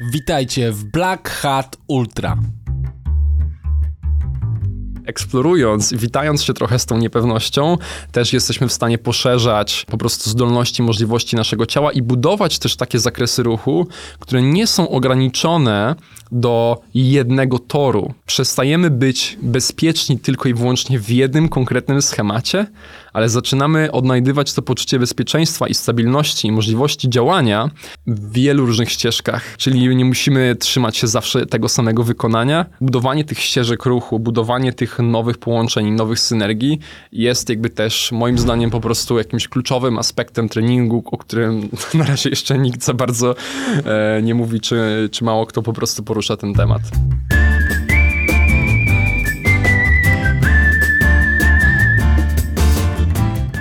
Witajcie w Black Hat Ultra. eksplorując, witając się trochę z tą niepewnością, też jesteśmy w stanie poszerzać po prostu zdolności, możliwości naszego ciała i budować też takie zakresy ruchu, które nie są ograniczone do jednego toru. Przestajemy być bezpieczni tylko i wyłącznie w jednym konkretnym schemacie, ale zaczynamy odnajdywać to poczucie bezpieczeństwa i stabilności i możliwości działania w wielu różnych ścieżkach. Czyli nie musimy trzymać się zawsze tego samego wykonania. Budowanie tych ścieżek ruchu, budowanie tych nowych połączeń, nowych synergii jest jakby też moim zdaniem po prostu jakimś kluczowym aspektem treningu, o którym na razie jeszcze nikt za bardzo e, nie mówi, czy, czy mało kto po prostu porusza ten temat.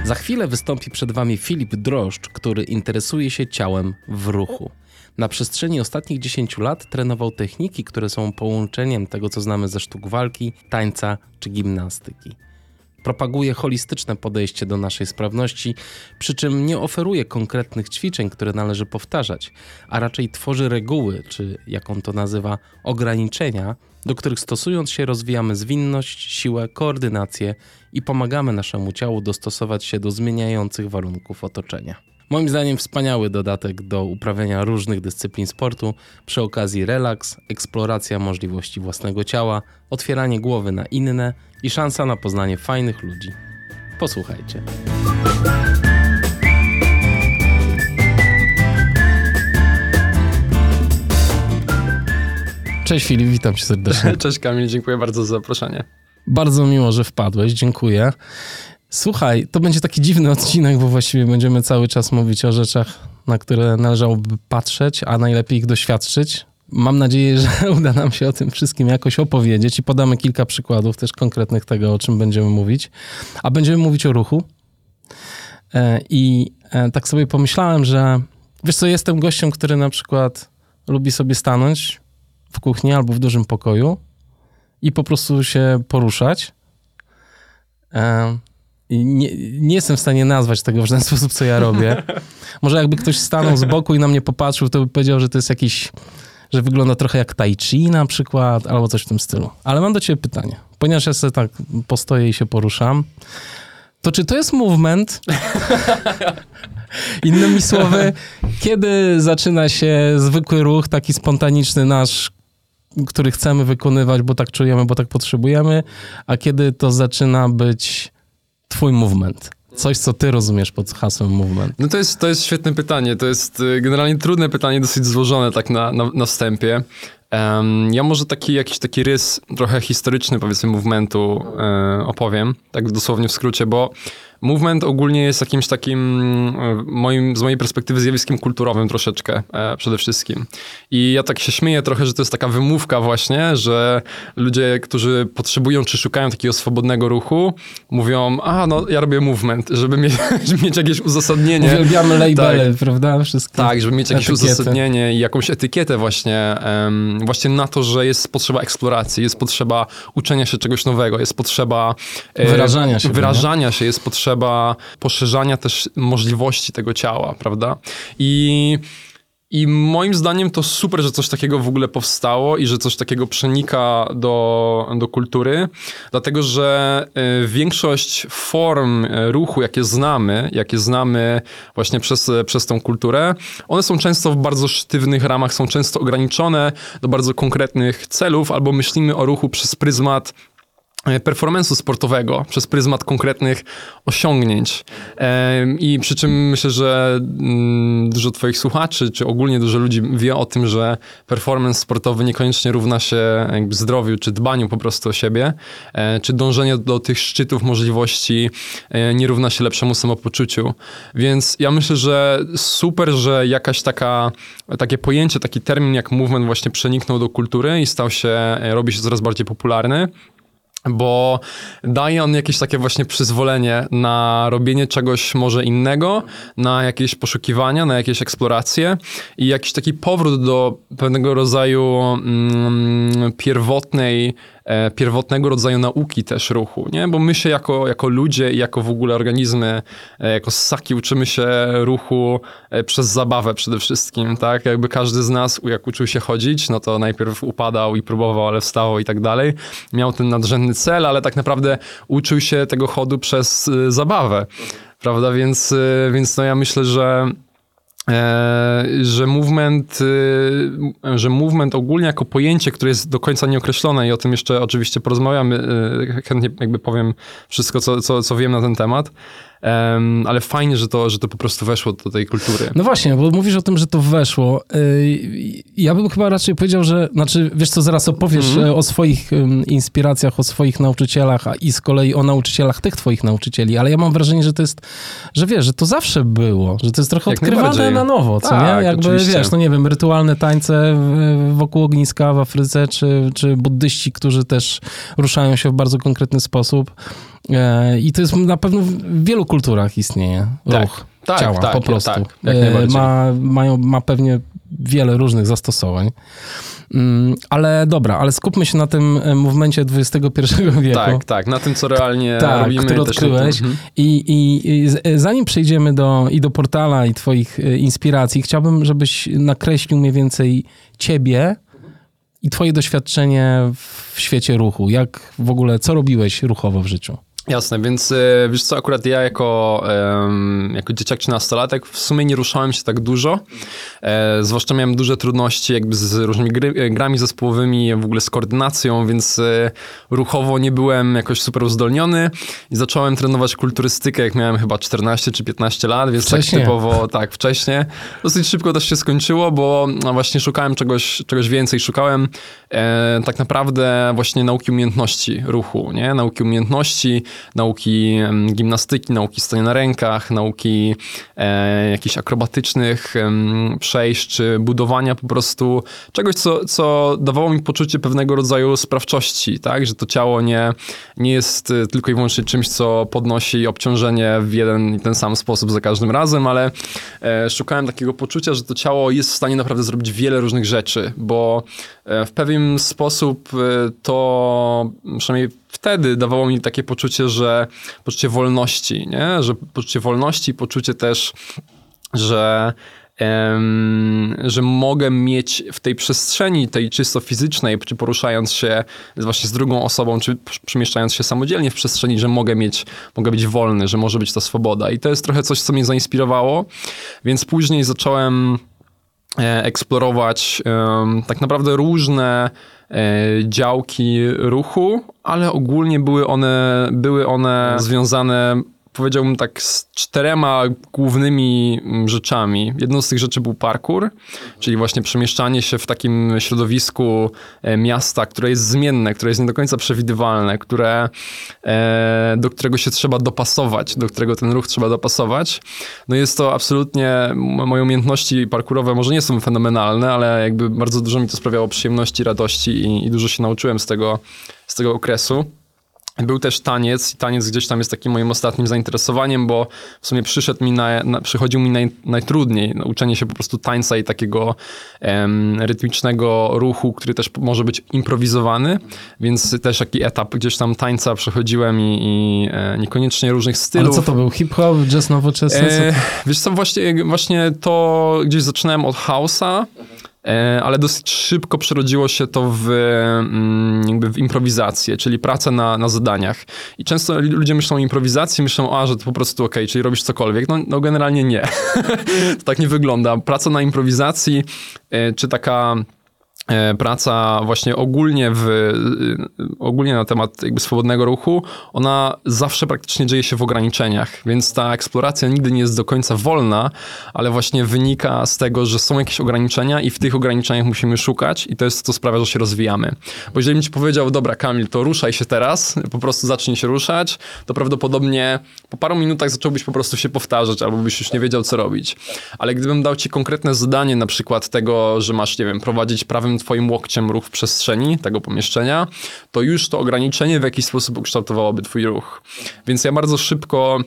Za chwilę wystąpi przed Wami Filip Droszcz, który interesuje się ciałem w ruchu. Na przestrzeni ostatnich 10 lat trenował techniki, które są połączeniem tego, co znamy ze sztuk walki, tańca czy gimnastyki. Propaguje holistyczne podejście do naszej sprawności, przy czym nie oferuje konkretnych ćwiczeń, które należy powtarzać, a raczej tworzy reguły, czy jak on to nazywa, ograniczenia, do których stosując się rozwijamy zwinność, siłę, koordynację i pomagamy naszemu ciału dostosować się do zmieniających warunków otoczenia. Moim zdaniem wspaniały dodatek do uprawiania różnych dyscyplin sportu, przy okazji relaks, eksploracja możliwości własnego ciała, otwieranie głowy na inne i szansa na poznanie fajnych ludzi. Posłuchajcie. Cześć Filip, witam cię serdecznie. Cześć Kamil, dziękuję bardzo za zaproszenie. Bardzo miło, że wpadłeś, dziękuję. Słuchaj, to będzie taki dziwny odcinek, bo właściwie będziemy cały czas mówić o rzeczach, na które należałoby patrzeć, a najlepiej ich doświadczyć. Mam nadzieję, że uda nam się o tym wszystkim jakoś opowiedzieć i podamy kilka przykładów też konkretnych tego, o czym będziemy mówić. A będziemy mówić o ruchu. E, I e, tak sobie pomyślałem, że wiesz co, jestem gościem, który na przykład lubi sobie stanąć w kuchni albo w dużym pokoju i po prostu się poruszać. Nie, nie, jestem w stanie nazwać tego w ten sposób, co ja robię. Może jakby ktoś stanął z boku i na mnie popatrzył, to by powiedział, że to jest jakiś, że wygląda trochę jak tai chi na przykład, albo coś w tym stylu. Ale mam do ciebie pytanie. Ponieważ ja sobie tak postoję i się poruszam, to czy to jest movement? Innymi słowy, kiedy zaczyna się zwykły ruch, taki spontaniczny nasz, który chcemy wykonywać, bo tak czujemy, bo tak potrzebujemy, a kiedy to zaczyna być twój movement? Coś, co ty rozumiesz pod hasłem movement. No to jest, to jest świetne pytanie. To jest y, generalnie trudne pytanie, dosyć złożone tak na, na, na wstępie. Um, ja może taki jakiś taki rys trochę historyczny powiedzmy movementu e, opowiem, tak dosłownie w skrócie, bo movement ogólnie jest jakimś takim e, moim, z mojej perspektywy zjawiskiem kulturowym troszeczkę e, przede wszystkim. I ja tak się śmieję trochę, że to jest taka wymówka właśnie, że ludzie, którzy potrzebują czy szukają takiego swobodnego ruchu, mówią, a no ja robię movement, żeby mieć, żeby mieć jakieś uzasadnienie. Uwielbiamy labele, tak, prawda? Wszystkie tak, żeby mieć jakieś etykiety. uzasadnienie i jakąś etykietę właśnie um, właśnie na to, że jest potrzeba eksploracji, jest potrzeba uczenia się czegoś nowego, jest potrzeba e, wyrażania się. Wyrażania się, jest potrzeba poszerzania też możliwości tego ciała, prawda? I i moim zdaniem to super, że coś takiego w ogóle powstało i że coś takiego przenika do, do kultury, dlatego że y, większość form y, ruchu, jakie znamy, jakie znamy właśnie przez, przez tą kulturę, one są często w bardzo sztywnych ramach, są często ograniczone do bardzo konkretnych celów, albo myślimy o ruchu przez pryzmat E, performance'u sportowego przez pryzmat konkretnych osiągnięć. I przy czym myślę, że mm, dużo twoich słuchaczy, czy ogólnie dużo ludzi wie o tym, że performance sportowy niekoniecznie równa się zdrowiu, czy dbaniu po prostu o siebie, e, czy dążenie do tych szczytów możliwości e, nie równa się lepszemu samopoczuciu. Więc ja myślę, że super, że jakaś taka, takie pojęcie, taki termin jak movement właśnie przeniknął do kultury i stał się, robi się coraz bardziej popularny bo daje on jakieś takie właśnie przyzwolenie na robienie czegoś może innego, na jakieś poszukiwania, na jakieś eksploracje i jakiś taki powrót do pewnego rodzaju mm, pierwotnej pierwotnego rodzaju nauki też ruchu, nie? Bo my się jako, jako ludzie i jako w ogóle organizmy, e, jako ssaki uczymy się ruchu e, przez zabawę przede wszystkim, tak? Jakby każdy z nas, jak uczył się chodzić, no to najpierw upadał i próbował, ale wstawał i tak dalej. Miał ten nadrzędny cel, ale tak naprawdę uczył się tego chodu przez zabawę, prawda? Więc, więc no ja myślę, że E, że movement, e, że movement ogólnie jako pojęcie, które jest do końca nieokreślone i o tym jeszcze oczywiście porozmawiamy, e, chętnie jakby powiem wszystko, co, co, co wiem na ten temat, Um, ale fajnie, że to, że to po prostu weszło do tej kultury. No właśnie, bo mówisz o tym, że to weszło. Ja bym chyba raczej powiedział, że, znaczy, wiesz co, zaraz opowiesz mm o swoich inspiracjach, o swoich nauczycielach, a i z kolei o nauczycielach tych twoich nauczycieli, ale ja mam wrażenie, że to jest, że wiesz, że to zawsze było, że to jest trochę Jak odkrywane na nowo, co tak, nie? Jakby, oczywiście. wiesz, no nie wiem, rytualne tańce wokół ogniska w Afryce, czy, czy buddyści, którzy też ruszają się w bardzo konkretny sposób. E, I to jest na pewno w wielu kulturach istnieje tak, ruch tak, ciała tak, po prostu. Tak, e, ma, mają, ma pewnie wiele różnych zastosowań. Mm, ale dobra, ale skupmy się na tym e, movemencie XXI wieku. Tak, tak, na tym, co realnie tak, robimy. który odkryłeś. Mhm. I, i, I zanim przejdziemy do, i do portala i twoich inspiracji, chciałbym, żebyś nakreślił mniej więcej ciebie, i twoje doświadczenie w świecie ruchu. Jak w ogóle, co robiłeś ruchowo w życiu? Jasne, więc e, wiesz co, akurat ja jako, jako dzieciak czy nastolatek w sumie nie ruszałem się tak dużo. E, zwłaszcza miałem duże trudności jakby z różnymi gry, e, grami zespołowymi, w ogóle z koordynacją, więc ruchowo nie byłem jakoś super uzdolniony i zacząłem trenować kulturystykę, jak miałem chyba 14 czy 15 lat, więc tak wcześniej. tak typowo, tak, wcześniej. Dosyć szybko też się skończyło, bo no, właśnie szukałem czegoś, czegoś więcej. Szukałem tak naprawdę właśnie nauki umiejętności ruchu, nie? Nauki umiejętności, nauki gimnastyki, nauki stania na rękach, nauki e, jakichś akrobatycznych e, przejść, czy budowania po prostu czegoś, co, co dawało mi poczucie pewnego rodzaju sprawczości, tak? Że to ciało nie, nie jest e, tylko i wyłącznie czymś, co podnosi obciążenie w jeden i ten sam sposób za każdym razem, ale e, szukałem takiego poczucia, że to ciało jest w stanie naprawdę zrobić wiele różnych rzeczy, bo e, w pewien sposób e, to przynajmniej wtedy dawało mi takie poczucie, że poczucie wolności, nie? Że poczucie wolności, poczucie też, że że mogę mieć w tej przestrzeni, tej czysto fizycznej, czy poruszając się właśnie z drugą osobą, czy przemieszczając się samodzielnie w przestrzeni, że mogę mieć, mogę być wolny, że może być ta swoboda. I to jest trochę coś, co mnie zainspirowało, więc później zacząłem e, eksplorować tak naprawdę różne działki ruchu, ale ogólnie były one, były one związane powiedziałbym tak z czterema głównymi mm, rzeczami. Jedną z tych rzeczy był parkour, czyli właśnie przemieszczanie się w takim środowisku e, miasta, które jest zmienne, które jest nie do końca przewidywalne, które, e, do którego się trzeba dopasować, do którego ten ruch trzeba dopasować. No jest to absolutnie, moje umiejętności parkurowe może nie są fenomenalne, ale jakby bardzo dużo mi to sprawiało przyjemności, radości i, i dużo się nauczyłem z tego, z tego okresu. Był też taniec i taniec gdzieś tam jest takim moim ostatnim zainteresowaniem, bo w sumie przyszedł mi na, na, przychodził mi naj, najtrudniej. No, uczenie się po prostu tańca i takiego em, rytmicznego ruchu, który też może być improwizowany, więc też taki etap gdzieś tam tańca przechodziłem i, i e, niekoniecznie różnych stylów. Ale co to był? Hip-hop, jazz nowoczesny? E, wiesz co, właśnie, właśnie to gdzieś zaczynałem od house'a, ale dosyć szybko przerodziło się to w, mm, jakby w improwizację, czyli pracę na, na zadaniach. I często ludzie myślą o improwizacji, myślą, a, że to po prostu ok, czyli robisz cokolwiek. No, no generalnie nie. to tak nie wygląda. Praca na improwizacji, e, czy taka E, praca właśnie ogólnie, w, e, ogólnie na temat jakby swobodnego ruchu, ona zawsze praktycznie dzieje się w ograniczeniach, więc ta eksploracja nigdy nie jest do końca wolna, ale właśnie wynika z tego, że są jakieś ograniczenia i w tych ograniczeniach musimy szukać i to jest to sprawia, że się rozwijamy. Bo jeżeli bym ci powiedział, dobra Kamil, to ruszaj się teraz, po prostu zacznij się ruszać, to prawdopodobnie po paru minutach zacząłbyś po prostu się powtarzać albo byś już nie wiedział, co robić. Ale gdybym dał ci konkretne zadanie, na przykład tego, że masz, nie wiem, prowadzić prawym twoim łokciem ruch w przestrzeni tego pomieszczenia, to już to ograniczenie w jakiś sposób ukształtowałoby twój ruch. Więc ja bardzo szybko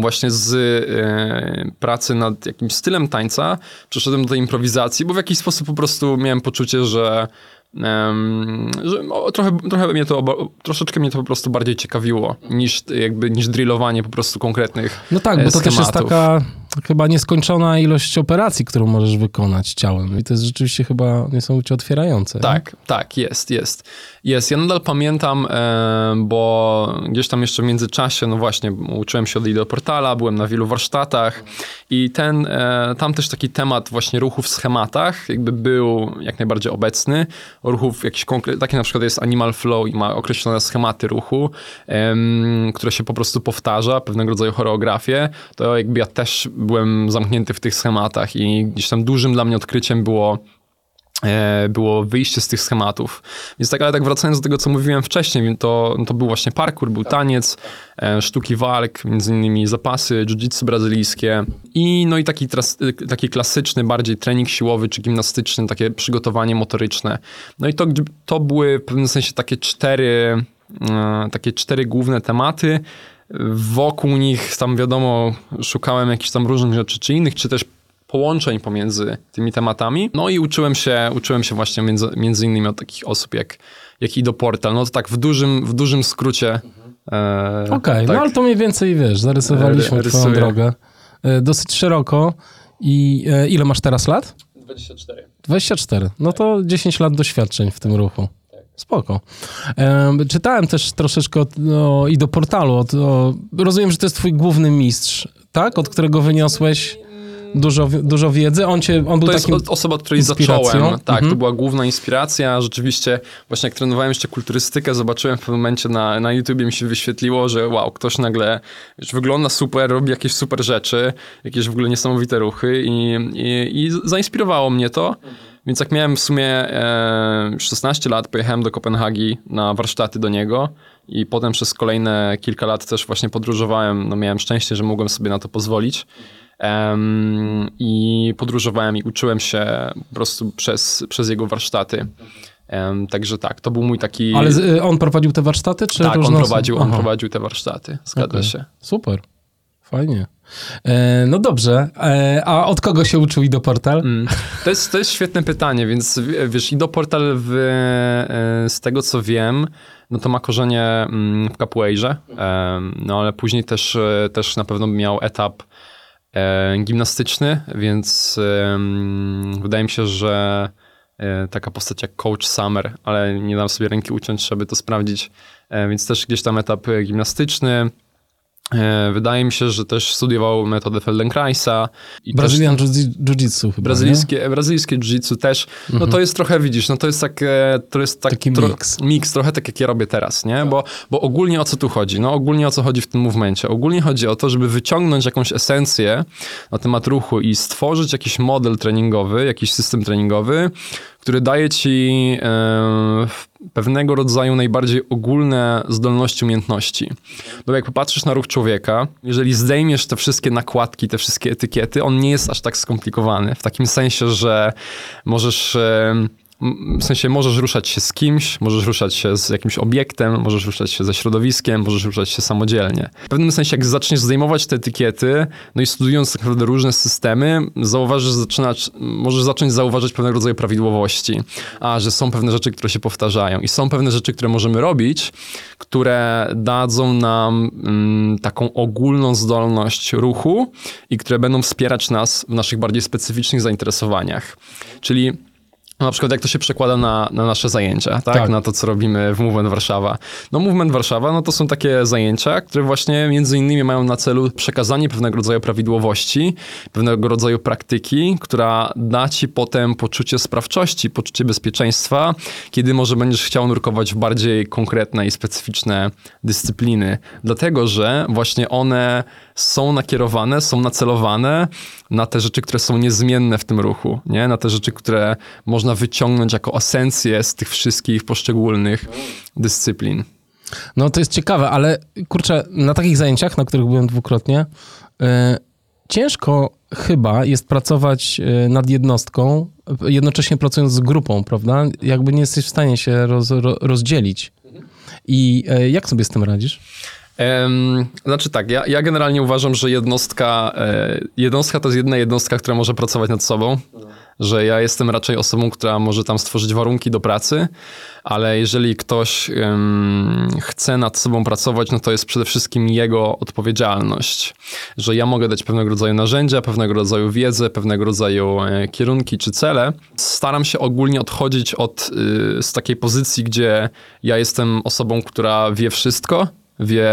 właśnie z e, pracy nad jakimś stylem tańca przeszedłem do improwizacji, bo w jakiś sposób po prostu miałem poczucie, że Um, że o, trochę, trochę mnie to, troszeczkę mnie to po prostu bardziej ciekawiło niż jakby, niż drillowanie po prostu konkretnych No tak, e, bo to też jest schematów. taka chyba nieskończona ilość operacji, którą możesz wykonać ciałem. I to jest rzeczywiście chyba niesamowicie otwierające. nie? Tak, tak, jest, jest. Jest. Ja nadal pamiętam, e, bo gdzieś tam jeszcze w międzyczasie, no właśnie, uczyłem się od Lido Portala, byłem na wielu warsztatach i ten, e, tam też taki temat właśnie ruchów w schematach jakby był jak najbardziej obecny. Ruchów jakiś konkretny, taki na przykład jest Animal Flow i ma określone schematy ruchu, które się po prostu powtarza, pewnego rodzaju choreografię. To jakby ja też byłem zamknięty w tych schematach i gdzieś tam dużym dla mnie odkryciem było e, było wyjście z tych schematów. Więc tak, ale tak wracając do tego, co mówiłem wcześniej, to, to był właśnie parkour, był taniec, e, sztuki walk, między innymi zapasy, jiu-jitsu brazylijskie i no i taki, tras, taki klasyczny bardziej trening siłowy czy gimnastyczny, takie przygotowanie motoryczne. No i to, to były w pewnym sensie takie cztery, e, takie cztery główne tematy. Wokół nich tam wiadomo, szukałem jakichś tam różnych rzeczy, czy innych, czy też połączeń pomiędzy tymi tematami. No i uczyłem się, uczyłem się właśnie między, między innymi od takich osób jak, jak Ido Portal. No to tak w dużym, w dużym skrócie. E, Okej, tak. no ale to mniej więcej, wiesz, zarysowaliśmy Ry- twoją drogę. E, Dosyć szeroko. I e, ile masz teraz lat? 24. 24. No to 10 lat doświadczeń w tym ruchu. Spoko. Em, czytałem też troszeczkę od, o, i do portalu. O, rozumiem, że to jest twój główny mistrz, tak? Od którego wyniosłeś dużo, dużo wiedzy. On, cię, on był To jest osoba, od której inspiracją. zacząłem. Tak, Mhm. to była główna inspiracja. Rzeczywiście, właśnie jak trenowałem jeszcze kulturystykę, zobaczyłem w pewnym momencie na, na YouTubie mi się wyświetliło, że wow, ktoś nagle wiesz, wygląda super, robi jakieś super rzeczy, jakieś w ogóle niesamowite ruchy i, i, i zainspirowało mnie to. Więc jak miałem w sumie e, 16 lat, pojechałem do Kopenhagi na warsztaty do niego i potem przez kolejne kilka lat też właśnie podróżowałem. No miałem szczęście, że mogłem sobie na to pozwolić. I podróżowałem i uczyłem się po prostu przez, przez jego warsztaty. Także tak, to był mój taki... Ale y, on prowadził te warsztaty, czy tak, on prowadził, on prowadził te warsztaty, zgadza Okej. się. Super. Fajnie. E, no dobrze. E, a od kogo się uczył Ido Portal? Mm. To, jest, to jest świetne pytanie, więc wiesz, Ido Portal w, e, z tego co wiem, no to ma korzenie mm, w capoeirze, no ale później też, też na pewno miał etap gimnastyczny, więc em, wydaje mi się, że taka postać jak Coach Summer, ale nie dam sobie ręki uciąć, żeby to sprawdzić, więc też gdzieś tam etap gimnastyczny. E, Wydaje mi się, że też studiował metodę Feldenkraisa. I też- Jiu- Jiu-Jitsu chyba, Brazylijskie, brazylijskie jiu-jitsu też, no to jest trochę, widzisz, no to jest tak, e, to jest tak Taki tro- miks. miks, trochę tak jak ja robię teraz, nie? Bo, bo ogólnie o co tu chodzi? No ogólnie o co chodzi w tym movemencie? Ogólnie chodzi o to, żeby wyciągnąć jakąś esencję na temat ruchu i stworzyć jakiś model treningowy, jakiś system treningowy, który daje ci e, pewnego rodzaju najbardziej ogólne zdolności, umiejętności. Bo jak popatrzysz na ruch człowieka, jeżeli zdejmiesz te wszystkie nakładki, te wszystkie etykiety, on nie jest aż tak skomplikowany. W takim sensie, że możesz... W sensie możesz ruszać się z kimś, możesz ruszać się z jakimś obiektem, możesz ruszać się ze środowiskiem, możesz ruszać się samodzielnie. W pewnym sensie, jak zaczniesz zdejmować te etykiety, no i studiując tak naprawdę różne systemy, zauważysz, zaczynasz, możesz zacząć zauważyć pewnego rodzaju prawidłowości. A, że są pewne rzeczy, które się powtarzają i są pewne rzeczy, które możemy robić, które dadzą nam mm, taką ogólną zdolność ruchu i które będą wspierać nas w naszych bardziej specyficznych zainteresowaniach. Czyli na przykład jak to się przekłada na, na nasze zajęcia, tak? Tak. Na to, co robimy w Movement Warszawa. No Movement Warszawa, no to są takie zajęcia, które właśnie między innymi mają na celu przekazanie pewnego rodzaju prawidłowości, pewnego rodzaju praktyki, która da ci potem poczucie sprawczości, poczucie bezpieczeństwa, kiedy może będziesz chciał nurkować w bardziej konkretne i specyficzne dyscypliny. Dlatego, że właśnie one są nakierowane, są nacelowane na te rzeczy, które są niezmienne w tym ruchu, nie? Na te rzeczy, które można wyciągnąć jako esencję z tych wszystkich poszczególnych dyscyplin. No to jest ciekawe, ale kurczę, na takich zajęciach, na których byłem dwukrotnie, e, ciężko chyba jest pracować e, nad jednostką, jednocześnie pracując z grupą, prawda? Jakby nie jesteś w stanie się roz, ro, rozdzielić. I e, jak sobie z tym radzisz? Znaczy tak, ja, ja generalnie uważam, że jednostka, e, jednostka to jest jedna jednostka, która może pracować nad sobą, że ja jestem raczej osobą, która może tam stworzyć warunki do pracy, ale jeżeli ktoś chce nad sobą pracować, no to jest przede wszystkim jego odpowiedzialność, że ja mogę dać pewnego rodzaju narzędzia, pewnego rodzaju wiedzę, pewnego rodzaju e, kierunki czy cele. Staram się ogólnie odchodzić od, y, z takiej pozycji, gdzie ja jestem osobą, która wie wszystko, wie,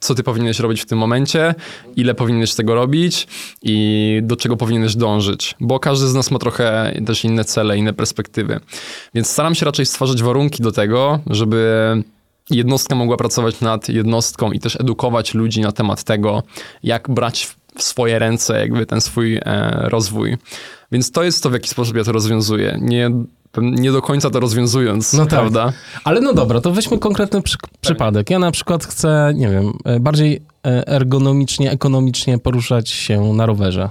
co ty powinieneś robić w tym momencie, ile powinieneś tego robić i do czego powinieneś dążyć, bo każdy z nas ma trochę też inne cele, inne perspektywy. Więc staram się raczej stwarzać warunki do tego, żeby jednostka mogła pracować nad jednostką i też edukować ludzi na temat tego, jak brać w- swoje ręce jakby ten swój e, rozwój. Więc to jest to, w jaki sposób ja to rozwiązuję. Nie, nie do końca to rozwiązując, No tak. prawda? Ale no dobra, to weźmy konkretny przy, przypadek. Ja na przykład chcę, nie wiem, e, bardziej e, ergonomicznie, ekonomicznie poruszać się na rowerze.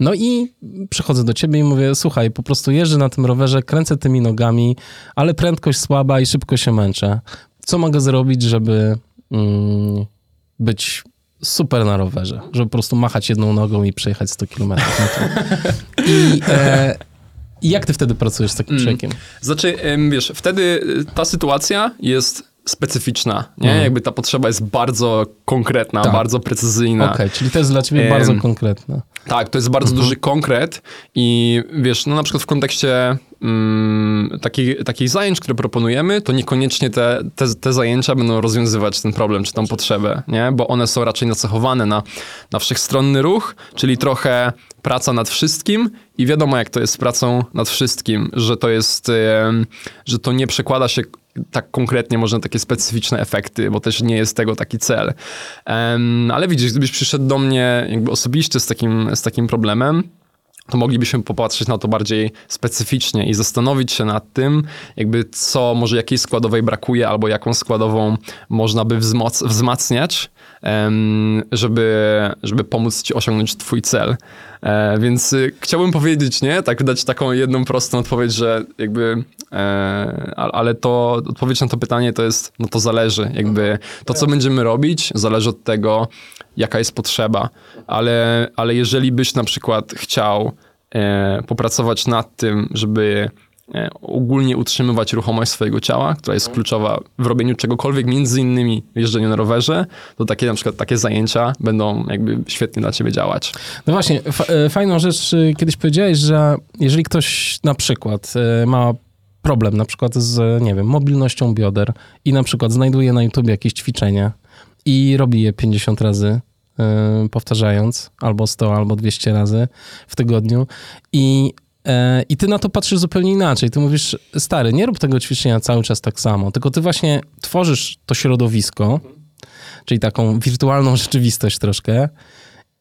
No i przychodzę do ciebie i mówię, słuchaj, po prostu jeżdżę na tym rowerze, kręcę tymi nogami, ale prędkość słaba i szybko się męczę. Co mogę zrobić, żeby mm, być super na rowerze? Żeby po prostu machać jedną nogą i przejechać 100 km. I, e, I jak ty wtedy pracujesz z takim Mm. człowiekiem? Znaczy, wiesz, wtedy y, ta sytuacja jest specyficzna, nie? Mhm. Jakby ta potrzeba jest bardzo konkretna, Tak. bardzo precyzyjna. Okej, czyli to jest dla ciebie Em, bardzo konkretne. Tak, to jest bardzo duży konkret i wiesz, no na przykład w kontekście mm, takich, takich zajęć, które proponujemy, to niekoniecznie te, te, te zajęcia będą rozwiązywać ten problem, czy tą potrzebę, nie? Bo one są raczej nacechowane na, na wszechstronny ruch, czyli trochę praca nad wszystkim i wiadomo jak to jest z pracą nad wszystkim, że to jest, że to nie przekłada się tak konkretnie może na takie specyficzne efekty, bo też nie jest tego taki cel. Em, ale widzisz, gdybyś przyszedł do mnie jakby osobiście z takim, z takim problemem, to moglibyśmy popatrzeć na to bardziej specyficznie i zastanowić się nad tym, jakby co może jakiej składowej brakuje, albo jaką składową można by wzmoc- wzmacniać, żeby, żeby pomóc ci osiągnąć twój cel. E, więc y, chciałbym powiedzieć, nie, tak dać taką jedną prostą odpowiedź, że jakby, e, ale to odpowiedź na to pytanie to jest, no to zależy, jakby to, co będziemy robić, zależy od tego, jaka jest potrzeba, ale, ale jeżeli byś na przykład chciał e, popracować nad tym, żeby e, ogólnie utrzymywać ruchomość swojego ciała, która jest kluczowa w robieniu czegokolwiek, między innymi w jeżdżeniu na rowerze, to takie na przykład takie zajęcia będą jakby świetnie dla ciebie działać. No właśnie, e, fajną rzecz y, kiedyś powiedziałeś, że jeżeli ktoś na przykład y, ma problem na przykład z, nie wiem, mobilnością bioder i na przykład znajduje na YouTube jakieś ćwiczenie i robi je 50 razy, y, powtarzając, albo 100, albo 200 razy w tygodniu i e, i ty na to patrzysz zupełnie inaczej. Ty mówisz, stary, nie rób tego ćwiczenia cały czas tak samo, tylko ty właśnie tworzysz to środowisko, czyli taką wirtualną rzeczywistość troszkę,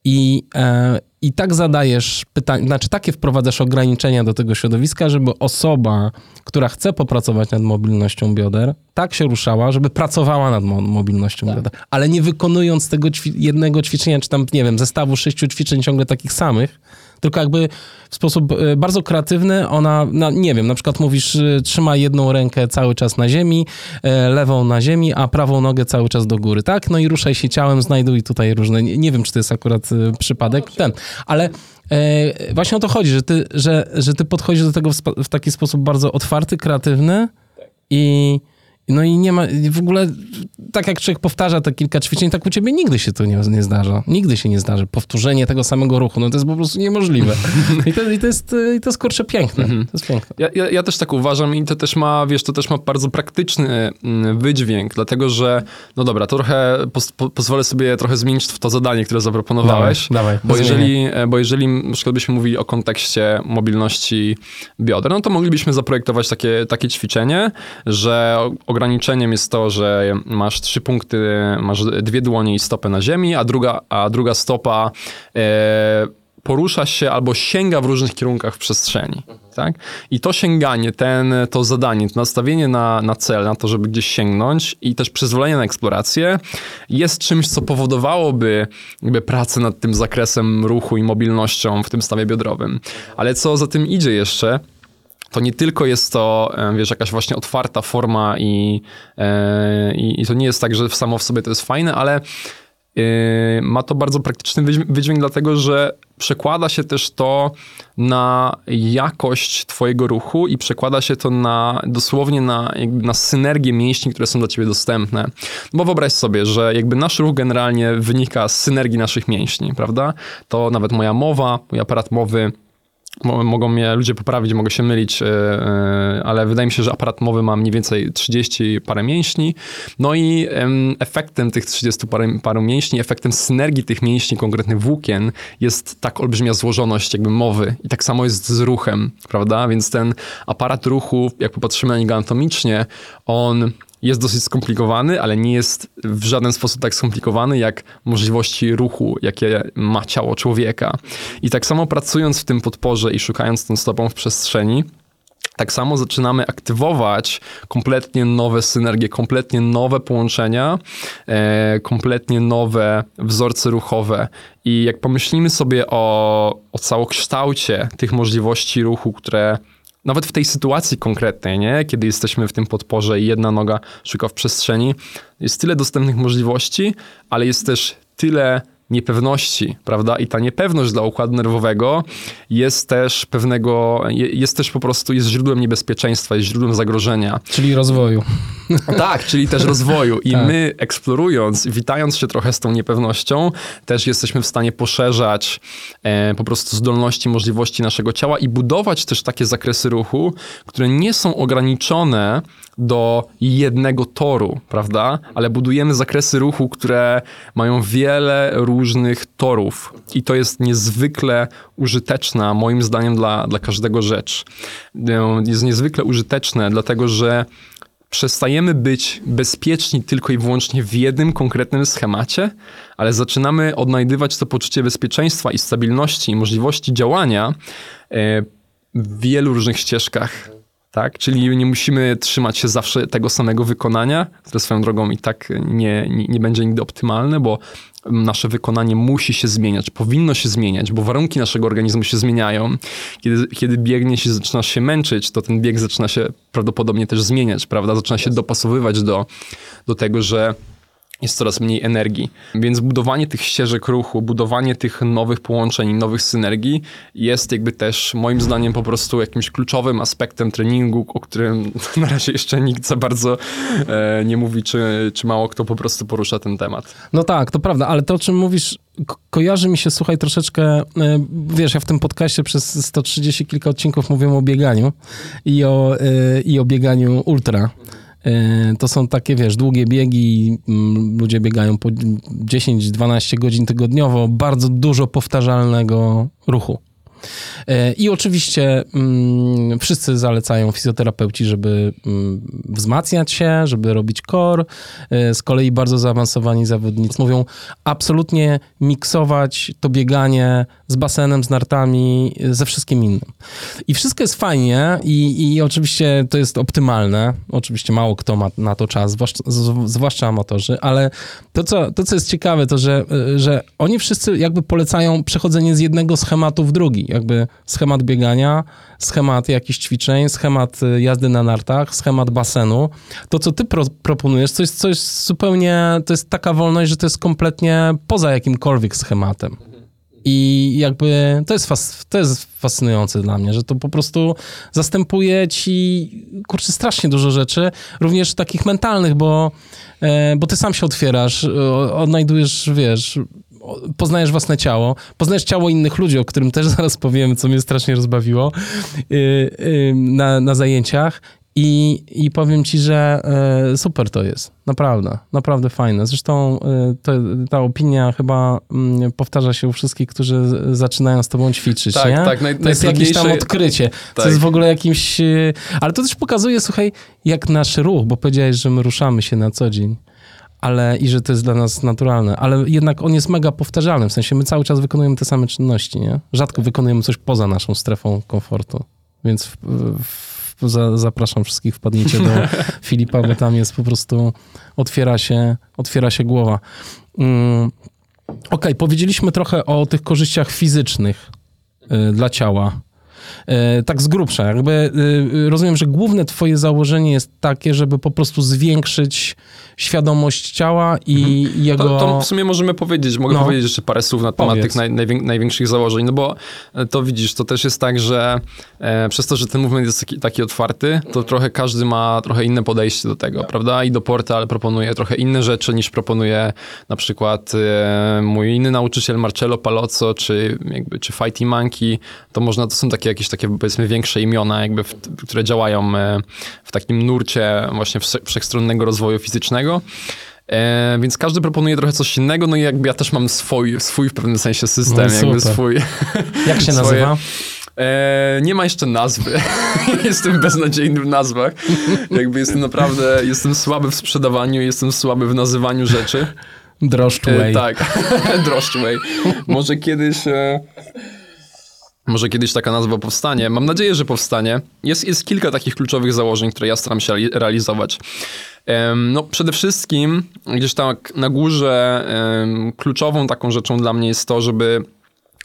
i, e, I tak zadajesz pytanie, znaczy takie wprowadzasz ograniczenia do tego środowiska, żeby osoba, która chce popracować nad mobilnością bioder, tak się ruszała, żeby pracowała nad mo- mobilnością bioder, ale nie wykonując tego ćwi- jednego ćwiczenia, czy tam, nie wiem, zestawu sześciu ćwiczeń ciągle takich samych, tylko jakby w sposób e, bardzo kreatywny ona, na, nie wiem, na przykład mówisz, e, trzymaj jedną rękę cały czas na ziemi, e, lewą na ziemi, a prawą nogę cały czas do góry, tak? No i ruszaj się ciałem, znajduj tutaj różne, nie, wiem, czy to jest akurat przypadek, ten, ale właśnie o to chodzi, że ty, że, że ty podchodzisz do tego w, w taki sposób bardzo otwarty, kreatywny i no i nie ma, w ogóle tak jak człowiek powtarza te kilka ćwiczeń, tak u ciebie nigdy się to nie, nie zdarza. Nigdy się nie zdarzy. Powtórzenie tego samego ruchu, no to jest po prostu niemożliwe. I to, i to jest, i to jest kurczę piękne. To jest piękne. Ja, ja, ja też tak uważam i to też ma, wiesz, to też ma bardzo praktyczny mm, wydźwięk, dlatego że, no dobra, to trochę po, pozwolę sobie trochę zmienić w to zadanie, które zaproponowałeś. Dawaj, dawaj, bo, jeżeli, e, bo jeżeli na przykład byśmy mówili o kontekście mobilności bioder, no to moglibyśmy zaprojektować takie, takie ćwiczenie, że ograniczeniem jest to, że masz trzy punkty, masz dwie dłonie i stopę na ziemi, a druga, a druga stopa e, porusza się albo sięga w różnych kierunkach w przestrzeni. Tak? I to sięganie, ten, to zadanie, to nastawienie na, na cel, na to, żeby gdzieś sięgnąć i też przyzwolenie na eksplorację jest czymś, co powodowałoby jakby pracę nad tym zakresem ruchu i mobilnością w tym stawie biodrowym. Ale co za tym idzie jeszcze, to nie tylko jest to, wiesz, jakaś właśnie otwarta forma i, e, i, i to nie jest tak, że samo w sobie to jest fajne, ale Yy, ma to bardzo praktyczny wydźwięk, dlatego że przekłada się też to na jakość twojego ruchu i przekłada się to na dosłownie na, na synergię mięśni, które są dla ciebie dostępne. Bo wyobraź sobie, że jakby nasz ruch generalnie wynika z synergii naszych mięśni, prawda? To nawet moja mowa, mój aparat mowy, Mogą mnie ludzie poprawić, mogę się mylić, e, e, ale wydaje mi się, że aparat mowy ma mniej więcej 30 parę mięśni. No i efektem tych 30 parę, paru mięśni, efektem synergii tych mięśni, konkretnych włókien, jest tak olbrzymia złożoność jakby mowy. I tak samo jest z ruchem, prawda? Więc ten aparat ruchu, jak popatrzymy na niego anatomicznie, on jest dosyć skomplikowany, ale nie jest w żaden sposób tak skomplikowany jak możliwości ruchu, jakie ma ciało człowieka. I tak samo pracując w tym podporze i szukając tą stopą w przestrzeni, tak samo zaczynamy aktywować kompletnie nowe synergie, kompletnie nowe połączenia, e, kompletnie nowe wzorce ruchowe. I jak pomyślimy sobie o, o całokształcie tych możliwości ruchu, które nawet w tej sytuacji konkretnej, nie? kiedy jesteśmy w tym podporze i jedna noga szuka w przestrzeni, jest tyle dostępnych możliwości, ale jest też tyle niepewności, prawda? I ta niepewność dla układu nerwowego jest też pewnego, jest też po prostu, jest źródłem niebezpieczeństwa, jest źródłem zagrożenia. Czyli rozwoju. Tak, czyli też rozwoju. I tak. my eksplorując, witając się trochę z tą niepewnością, też jesteśmy w stanie poszerzać e, po prostu zdolności, możliwości naszego ciała i budować też takie zakresy ruchu, które nie są ograniczone do jednego toru, prawda? Ale budujemy zakresy ruchu, które mają wiele różnych torów. I to jest niezwykle użyteczna, moim zdaniem, dla, dla każdego rzecz. Jest niezwykle użyteczne, dlatego że przestajemy być bezpieczni tylko i wyłącznie w jednym konkretnym schemacie, ale zaczynamy odnajdywać to poczucie bezpieczeństwa i stabilności i możliwości działania e, w wielu różnych ścieżkach tak? Czyli nie musimy trzymać się zawsze tego samego wykonania, które swoją drogą i tak nie, nie, nie, będzie nigdy optymalne, bo nasze wykonanie musi się zmieniać, powinno się zmieniać, bo warunki naszego organizmu się zmieniają. Kiedy, kiedy biegnie się, zaczyna się męczyć, to ten bieg zaczyna się prawdopodobnie też zmieniać, prawda? Zaczyna się dopasowywać do, do tego, że jest coraz mniej energii. Więc budowanie tych ścieżek ruchu, budowanie tych nowych połączeń, nowych synergii jest jakby też moim zdaniem po prostu jakimś kluczowym aspektem treningu, o którym na razie jeszcze nikt za bardzo e, nie mówi, czy, czy mało kto po prostu porusza ten temat. No tak, to prawda, ale to o czym mówisz kojarzy mi się, słuchaj, troszeczkę, e, wiesz, ja w tym podcaście przez 130 kilka odcinków mówię o bieganiu i o, e, i o bieganiu ultra. E, to są takie, wiesz, długie biegi, mm, ludzie biegają po 10-12 godzin tygodniowo, bardzo dużo powtarzalnego ruchu. E, I oczywiście mm, wszyscy zalecają fizjoterapeuci, żeby mm, wzmacniać się, żeby robić core. E, z kolei bardzo zaawansowani zawodnicy mówią absolutnie miksować to bieganie z basenem, z nartami, ze wszystkim innym. I wszystko jest fajnie i, i oczywiście to jest optymalne. Oczywiście mało kto ma na to czas, zwłaszcza, zwłaszcza amatorzy, ale to co, to, co jest ciekawe, to że, że oni wszyscy jakby polecają przechodzenie z jednego schematu w drugi jakby schemat biegania, schemat jakichś ćwiczeń, schemat y, jazdy na nartach, schemat basenu. To, co ty pro, proponujesz, to jest coś zupełnie, to jest taka wolność, że to jest kompletnie poza jakimkolwiek schematem. I jakby to jest, fas, to jest fascynujące dla mnie, że to po prostu zastępuje ci, kurczę, strasznie dużo rzeczy, również takich mentalnych, bo, e, bo ty sam się otwierasz, odnajdujesz, wiesz, poznajesz własne ciało, poznajesz ciało innych ludzi, o którym też zaraz powiem, co mnie strasznie rozbawiło yy, yy, na, na zajęciach i, I powiem ci, że y, super to jest. Naprawdę, naprawdę fajne. Zresztą y, to, ta opinia chyba y, powtarza się u wszystkich, którzy zaczynają z tobą ćwiczyć. Tak, nie? tak. Naj, to jest jakieś tam odkrycie. Tak. To jest w ogóle jakimś. Y, ale to też pokazuje, słuchaj, jak nasz ruch, bo powiedziałeś, że my ruszamy się na co dzień ale i że to jest dla nas naturalne, ale jednak on jest mega powtarzalny, w sensie my cały czas wykonujemy te same czynności, nie? Rzadko wykonujemy coś poza naszą strefą komfortu, więc w, w, za, zapraszam wszystkich, wpadnijcie do Filipa, bo tam jest po prostu, otwiera się, otwiera się głowa. Mm, Okej, okay, powiedzieliśmy trochę o tych korzyściach fizycznych y, dla ciała. E, tak z grubsza. Jakby e, rozumiem, że główne twoje założenie jest takie, żeby po prostu zwiększyć świadomość ciała i mhm. jego... To, to, w sumie możemy powiedzieć, mogę no. powiedzieć jeszcze parę słów na temat Powiedz. tych naj, najwię, największych założeń, no bo e, to widzisz, to też jest tak, że e, przez to, że ten movement jest taki, taki, otwarty, to trochę każdy ma trochę inne podejście do tego, prawda? I do Portal proponuje trochę inne rzeczy niż proponuje na przykład e, mój inny nauczyciel Marcello Palozzo, czy jakby, czy Fighty Monkey, to można, to są takie jakieś takie powiedzmy większe imiona, jakby, w, które działają e, w takim nurcie właśnie wszechstronnego rozwoju fizycznego. E, więc każdy proponuje trochę coś innego, no i jakby ja też mam swój, swój w pewnym sensie system, no jakby swój. Jak się swoje, nazywa? E, nie ma jeszcze nazwy. jestem beznadziejny w nazwach. Jakby jestem naprawdę, jestem słaby w sprzedawaniu, jestem słaby w nazywaniu rzeczy. Drożdżway. E, tak, Drożdżway. Może kiedyś... E, może kiedyś taka nazwa powstanie. Mam nadzieję, że powstanie. Jest, jest kilka takich kluczowych założeń, które ja staram się realizować. No, przede wszystkim gdzieś tak na górze kluczową taką rzeczą dla mnie jest to, żeby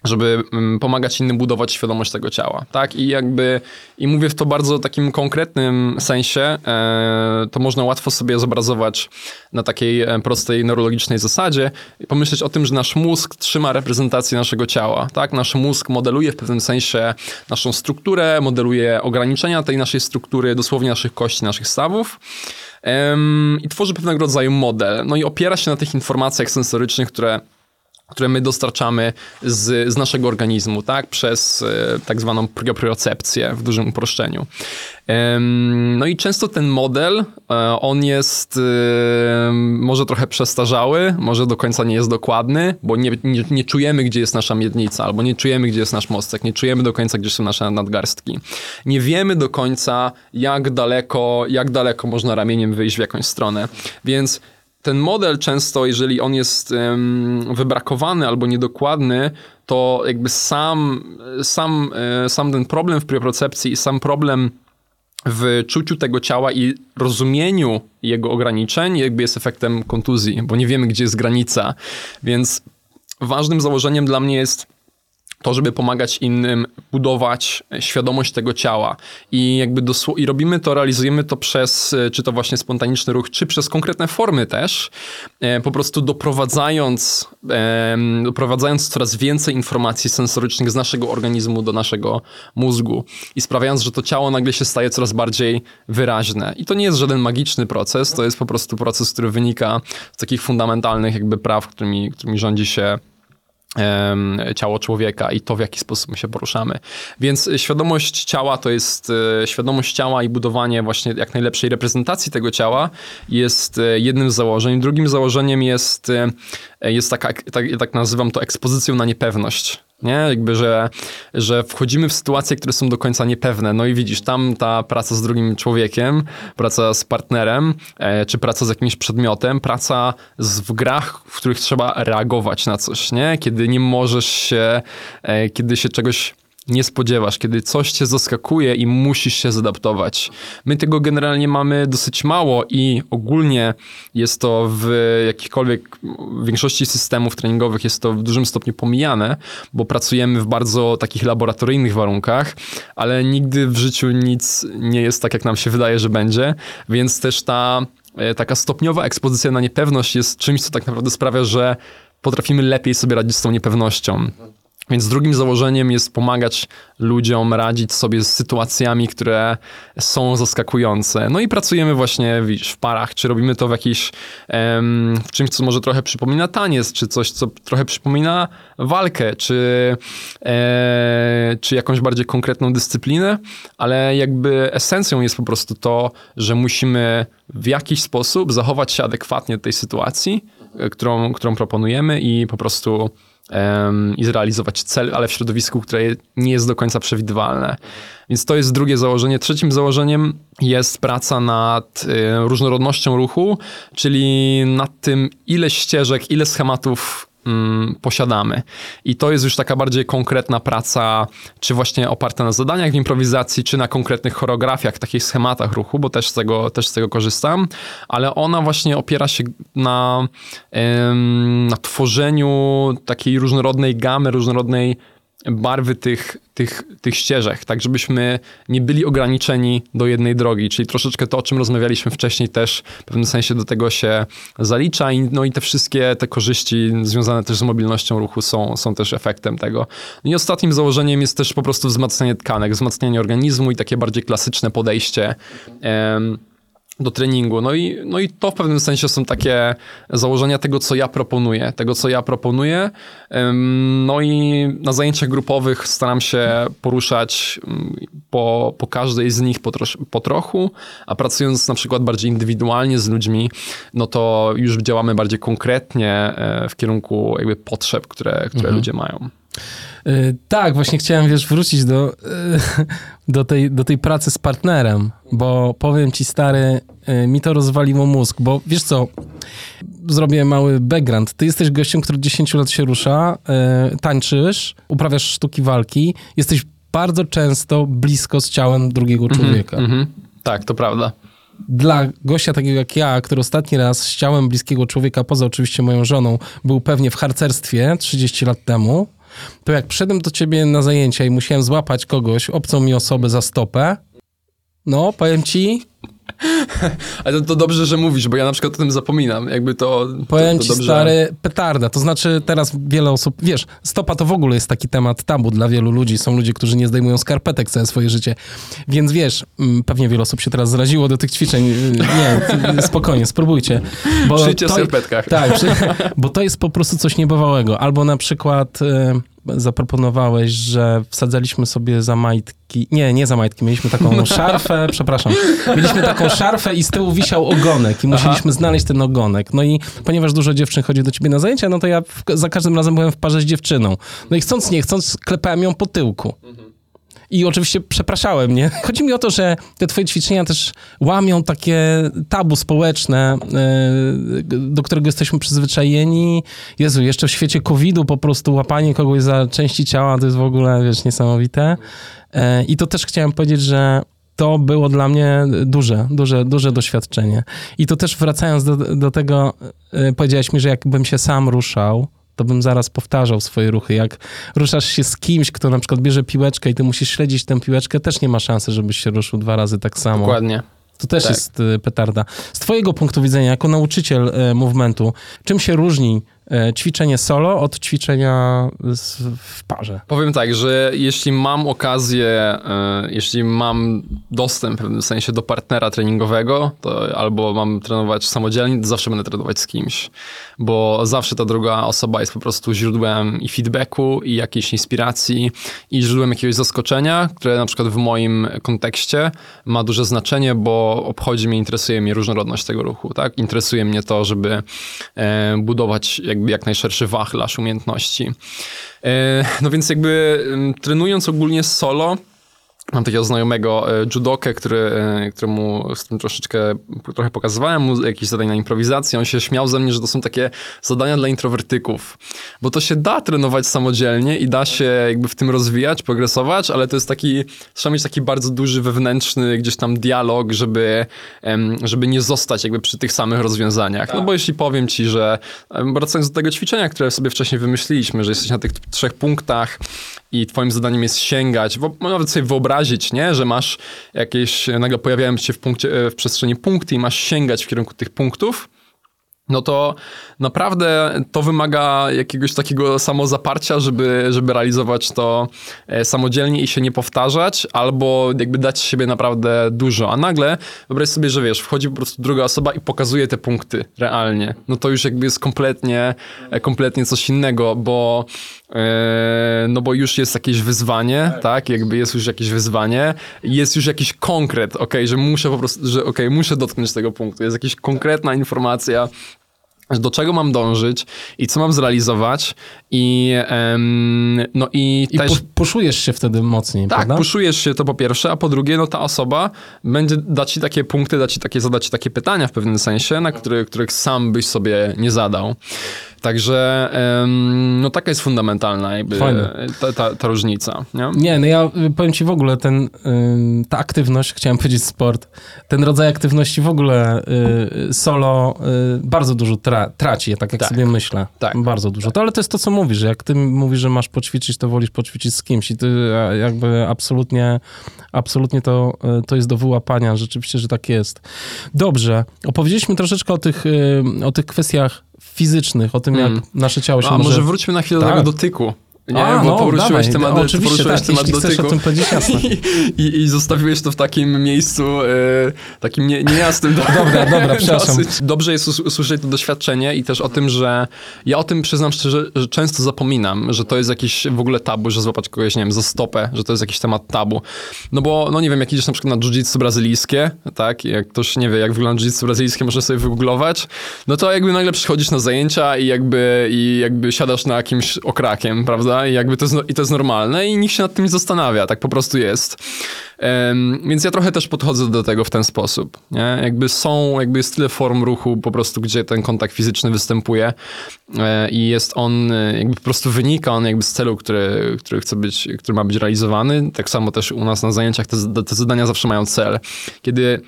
żeby mm, pomagać innym budować świadomość tego ciała, tak? I jakby, i mówię w to bardzo takim konkretnym sensie, e, to można łatwo sobie zobrazować na takiej e, prostej neurologicznej zasadzie i pomyśleć o tym, że nasz mózg trzyma reprezentację naszego ciała, tak? Nasz mózg modeluje w pewnym sensie naszą strukturę, modeluje ograniczenia tej naszej struktury, dosłownie naszych kości, naszych stawów i tworzy pewnego rodzaju model. No i opiera się na tych informacjach sensorycznych, które które my dostarczamy z, z naszego organizmu, tak? Przez e, tak zwaną propriocepcję w dużym uproszczeniu. No i często ten model, e, on jest może trochę przestarzały, może do końca nie jest dokładny, bo nie, nie, nie, czujemy, gdzie jest nasza miednica, albo nie czujemy, gdzie jest nasz mostek, nie czujemy do końca, gdzie są nasze nadgarstki. Nie wiemy do końca, jak daleko, jak daleko można ramieniem wyjść w jakąś stronę. Więc ten model często, jeżeli on jest wybrakowany albo niedokładny, to jakby sam, sam, e, sam ten problem w propriocepcji i sam problem w czuciu tego ciała i rozumieniu jego ograniczeń jakby jest efektem kontuzji, bo nie wiemy, gdzie jest granica. Więc ważnym założeniem dla mnie jest to, żeby pomagać innym budować świadomość tego ciała. I jakby dosł- i robimy to, realizujemy to przez, e, czy to właśnie spontaniczny ruch, czy przez konkretne formy też, e, po prostu doprowadzając, doprowadzając coraz więcej informacji sensorycznych z naszego organizmu do naszego mózgu i sprawiając, że to ciało nagle się staje coraz bardziej wyraźne. I to nie jest żaden magiczny proces, to jest po prostu proces, który wynika z takich fundamentalnych jakby praw, którymi, którymi rządzi się ciało człowieka i to, w jaki sposób my się poruszamy. Więc świadomość ciała to jest e, świadomość ciała i budowanie właśnie jak najlepszej reprezentacji tego ciała jest e, jednym z założeń. Drugim założeniem jest, e, jest taka, tak, tak nazywam to ekspozycją na niepewność. Nie? Jakby, że, że wchodzimy w sytuacje, które są do końca niepewne. No i widzisz, tam ta praca z drugim człowiekiem, praca z partnerem, e, czy praca z jakimś przedmiotem, praca z, w grach, w których trzeba reagować na coś, nie? Kiedy nie możesz się, e, kiedy się czegoś nie spodziewasz, kiedy coś cię zaskakuje i musisz się zadaptować. My tego generalnie mamy dosyć mało i ogólnie jest to w jakichkolwiek, w większości systemów treningowych jest to w dużym stopniu pomijane, bo pracujemy w bardzo takich laboratoryjnych warunkach, ale nigdy w życiu nic nie jest tak, jak nam się wydaje, że będzie, więc też ta e, taka stopniowa ekspozycja na niepewność jest czymś, co tak naprawdę sprawia, że potrafimy lepiej sobie radzić z tą niepewnością. Więc drugim założeniem jest pomagać ludziom radzić sobie z sytuacjami, które są zaskakujące. No i pracujemy właśnie widzisz, w parach, czy robimy to w jakiś, em, w czymś, co może trochę przypomina taniec, czy coś, co trochę przypomina walkę, czy, e, czy jakąś bardziej konkretną dyscyplinę, ale jakby esencją jest po prostu to, że musimy w jakiś sposób zachować się adekwatnie tej sytuacji, e, którą, którą proponujemy i po prostu i zrealizować cel, ale w środowisku, które nie jest do końca przewidywalne. Więc to jest drugie założenie. Trzecim założeniem jest praca nad y, różnorodnością ruchu, czyli nad tym, ile ścieżek, ile schematów mm, posiadamy. I to jest już taka bardziej konkretna praca, czy właśnie oparta na zadaniach w improwizacji, czy na konkretnych choreografiach, takich schematach ruchu, bo też z tego, też z tego korzystam, ale ona właśnie opiera się na, na tworzeniu takiej różnorodnej gamy, różnorodnej barwy tych, tych, tych ścieżek, tak żebyśmy nie byli ograniczeni do jednej drogi, czyli troszeczkę to, o czym rozmawialiśmy wcześniej też w pewnym sensie do tego się zalicza i, no i te wszystkie te korzyści związane też z mobilnością ruchu są, są też efektem tego. No I ostatnim założeniem jest też po prostu wzmacnianie tkanek, wzmacnianie organizmu i takie bardziej klasyczne podejście em, do treningu. No i, no i to w pewnym sensie są takie założenia tego, co ja proponuję. Tego, co ja proponuję. No i na zajęciach grupowych staram się poruszać ym, po, po każdej z nich po, trosz, po trochu, a pracując na przykład bardziej indywidualnie z ludźmi, no to już działamy bardziej konkretnie e, w kierunku jakby potrzeb, które, które ludzie mają. Y, Tak, właśnie chciałem, wiesz, wrócić do, y, do, tej, do tej pracy z partnerem, bo powiem ci, stary, y, mi to rozwaliło mózg, bo wiesz co, zrobię mały background. Ty jesteś gościem, który 10 lat się rusza, tańczysz, uprawiasz sztuki walki, jesteś bardzo często blisko z ciałem drugiego człowieka. Mhm. Tak, to prawda. Dla gościa takiego jak ja, który ostatni raz z ciałem bliskiego człowieka, poza oczywiście moją żoną, był pewnie w harcerstwie 30 lat temu, to jak przyszedłem do ciebie na zajęcia i musiałem złapać kogoś, obcą mi osobę za stopę, no, powiem ci, Ale to, to dobrze, że mówisz, bo ja na przykład o tym zapominam. Jakby to. powiem to, ci to dobrze. stary, petarda. To znaczy teraz wiele osób, wiesz, stopa to w ogóle jest taki temat tabu dla wielu ludzi. Są ludzie, którzy nie zdejmują skarpetek całe swoje życie. Więc wiesz, mm, pewnie wiele osób się teraz zraziło do tych ćwiczeń. Y, Nie, spokojnie, spróbujcie. Bo Przyjdźcie w skarpetkach. Tak, bo to jest po prostu coś niebywałego. Albo na przykład e, zaproponowałeś, że wsadzaliśmy sobie za majtki, nie, nie za majtki, mieliśmy taką szarfę, przepraszam, mieliśmy taką szarfę i z tyłu wisiał ogonek i musieliśmy znaleźć ten ogonek. No i ponieważ dużo dziewczyn chodzi do ciebie na zajęcia, no to ja w, za każdym razem byłem w parze z dziewczyną. No i chcąc nie chcąc, klepałem ją po tyłku. I oczywiście przepraszałem, nie? Chodzi mi o to, że te twoje ćwiczenia też łamią takie tabu społeczne, e, do którego jesteśmy przyzwyczajeni. Jezu, jeszcze w świecie COVID-u po prostu łapanie kogoś za części ciała to jest w ogóle, wiesz, niesamowite. E, I to też chciałem powiedzieć, że to było dla mnie duże, duże, duże doświadczenie. I to też wracając do, do tego, e, powiedziałeś mi, że jakbym się sam ruszał, to bym zaraz powtarzał swoje ruchy. Jak ruszasz się z kimś, kto na przykład bierze piłeczkę i ty musisz śledzić tę piłeczkę, też nie ma szansy, żebyś się ruszył dwa razy tak samo. Dokładnie. To też Tak. jest y, petarda. Z twojego punktu widzenia, jako nauczyciel y, movementu, czym się różni ćwiczenie solo od ćwiczenia w parze? Powiem tak, że jeśli mam okazję, e, jeśli mam dostęp w pewnym sensie do partnera treningowego, to albo mam trenować samodzielnie, to zawsze będę trenować z kimś, bo zawsze ta druga osoba jest po prostu źródłem i feedbacku, i jakiejś inspiracji, i źródłem jakiegoś zaskoczenia, które na przykład w moim kontekście ma duże znaczenie, bo obchodzi mnie, interesuje mnie różnorodność tego ruchu, tak? Interesuje mnie to, żeby e, budować jakby jak najszerszy wachlarz umiejętności. E, No więc jakby em, trenując ogólnie solo, mam takiego znajomego e, judokę, który, e, któremu z tym troszeczkę trochę pokazywałem mu jakieś zadania na improwizację. On się śmiał ze mnie, że to są takie zadania dla introwertyków. Bo to się da trenować samodzielnie i da się jakby w tym rozwijać, progresować, ale to jest taki, trzeba mieć taki bardzo duży wewnętrzny gdzieś tam dialog, żeby, żeby nie zostać jakby przy tych samych rozwiązaniach. No bo jeśli powiem ci, że wracając do tego ćwiczenia, które sobie wcześniej wymyśliliśmy, że jesteś na tych trzech punktach i twoim zadaniem jest sięgać, wo- nawet sobie wyobrazić, nie, że masz jakieś, nagle pojawiają się w, punkcie, e, w przestrzeni punkty i masz sięgać w kierunku tych punktów, no to naprawdę to wymaga jakiegoś takiego samozaparcia, żeby, żeby realizować to e, samodzielnie i się nie powtarzać, albo jakby dać siebie naprawdę dużo. A nagle wyobraź sobie, że wiesz, wchodzi po prostu druga osoba i pokazuje te punkty realnie. No to już jakby jest kompletnie, e, kompletnie coś innego, bo e, no bo już jest jakieś wyzwanie, tak? Jakby jest już jakieś wyzwanie, jest już jakiś konkret, okej, że muszę po prostu, że okej, muszę dotknąć tego punktu. Jest jakaś konkretna informacja, do czego mam dążyć i co mam zrealizować i em, no i, I też... pu- puszujesz się wtedy mocniej, Tak, prawda? puszujesz się to po pierwsze, a po drugie, no ta osoba będzie dać ci takie punkty, dać ci takie, zadać ci takie pytania w pewnym sensie, na który, których sam byś sobie nie zadał. Także no taka jest fundamentalna jakby ta, ta, ta różnica. Nie? Nie, no ja y, powiem ci w ogóle, ten, ta aktywność, chciałem powiedzieć sport, ten rodzaj aktywności w ogóle y, solo y, bardzo dużo tra- tra traci, tak jak Tak. sobie myślę. Tak. Bardzo dużo. To, ale to jest to, co mówisz, jak ty mówisz, że masz poćwiczyć, to wolisz poćwiczyć z kimś i ty jakby absolutnie, absolutnie to, e, to jest do wyłapania. Rzeczywiście, że tak jest. Dobrze. Opowiedzieliśmy troszeczkę o tych, e, o tych kwestiach fizycznych, o tym, jak Mm. nasze ciało się A może... może wróćmy na chwilę Tak. do tego dotyku. Nie, A, bo no, poruszyłeś dawaj. temat, oczywiście, poruszyłeś tak, temat dotyku. o tym powiedzieć, jasne. I, i, I zostawiłeś to w takim miejscu e, takim nie, niejasnym. Dobra, dobra, przepraszam. Dosyć. Dobrze jest us- usłyszeć to doświadczenie i też o tym, że ja o tym przyznam szczerze, że często zapominam, że to jest jakiś w ogóle tabu, że złapać kogoś, nie wiem, za stopę, że to jest jakiś temat tabu. No bo, no nie wiem, jak idziesz na przykład na jiu-jitsu brazylijskie, tak, jak ktoś nie wie, jak wygląda jiu-jitsu brazylijskie, może sobie wygooglować, no to jakby nagle przychodzisz na zajęcia i jakby, i jakby siadasz na jakimś okrakiem, prawda, i jakby to i to jest normalne i nikt się nad tym nie zastanawia, tak po prostu jest. Em, więc ja trochę też podchodzę do tego w ten sposób, nie? Jakby są, jakby jest tyle form ruchu po prostu, gdzie ten kontakt fizyczny występuje e, i jest on, e, jakby po prostu wynika on jakby z celu, który, który chce być, który ma być realizowany. Tak samo też u nas na zajęciach te, te zadania zawsze mają cel. Kiedy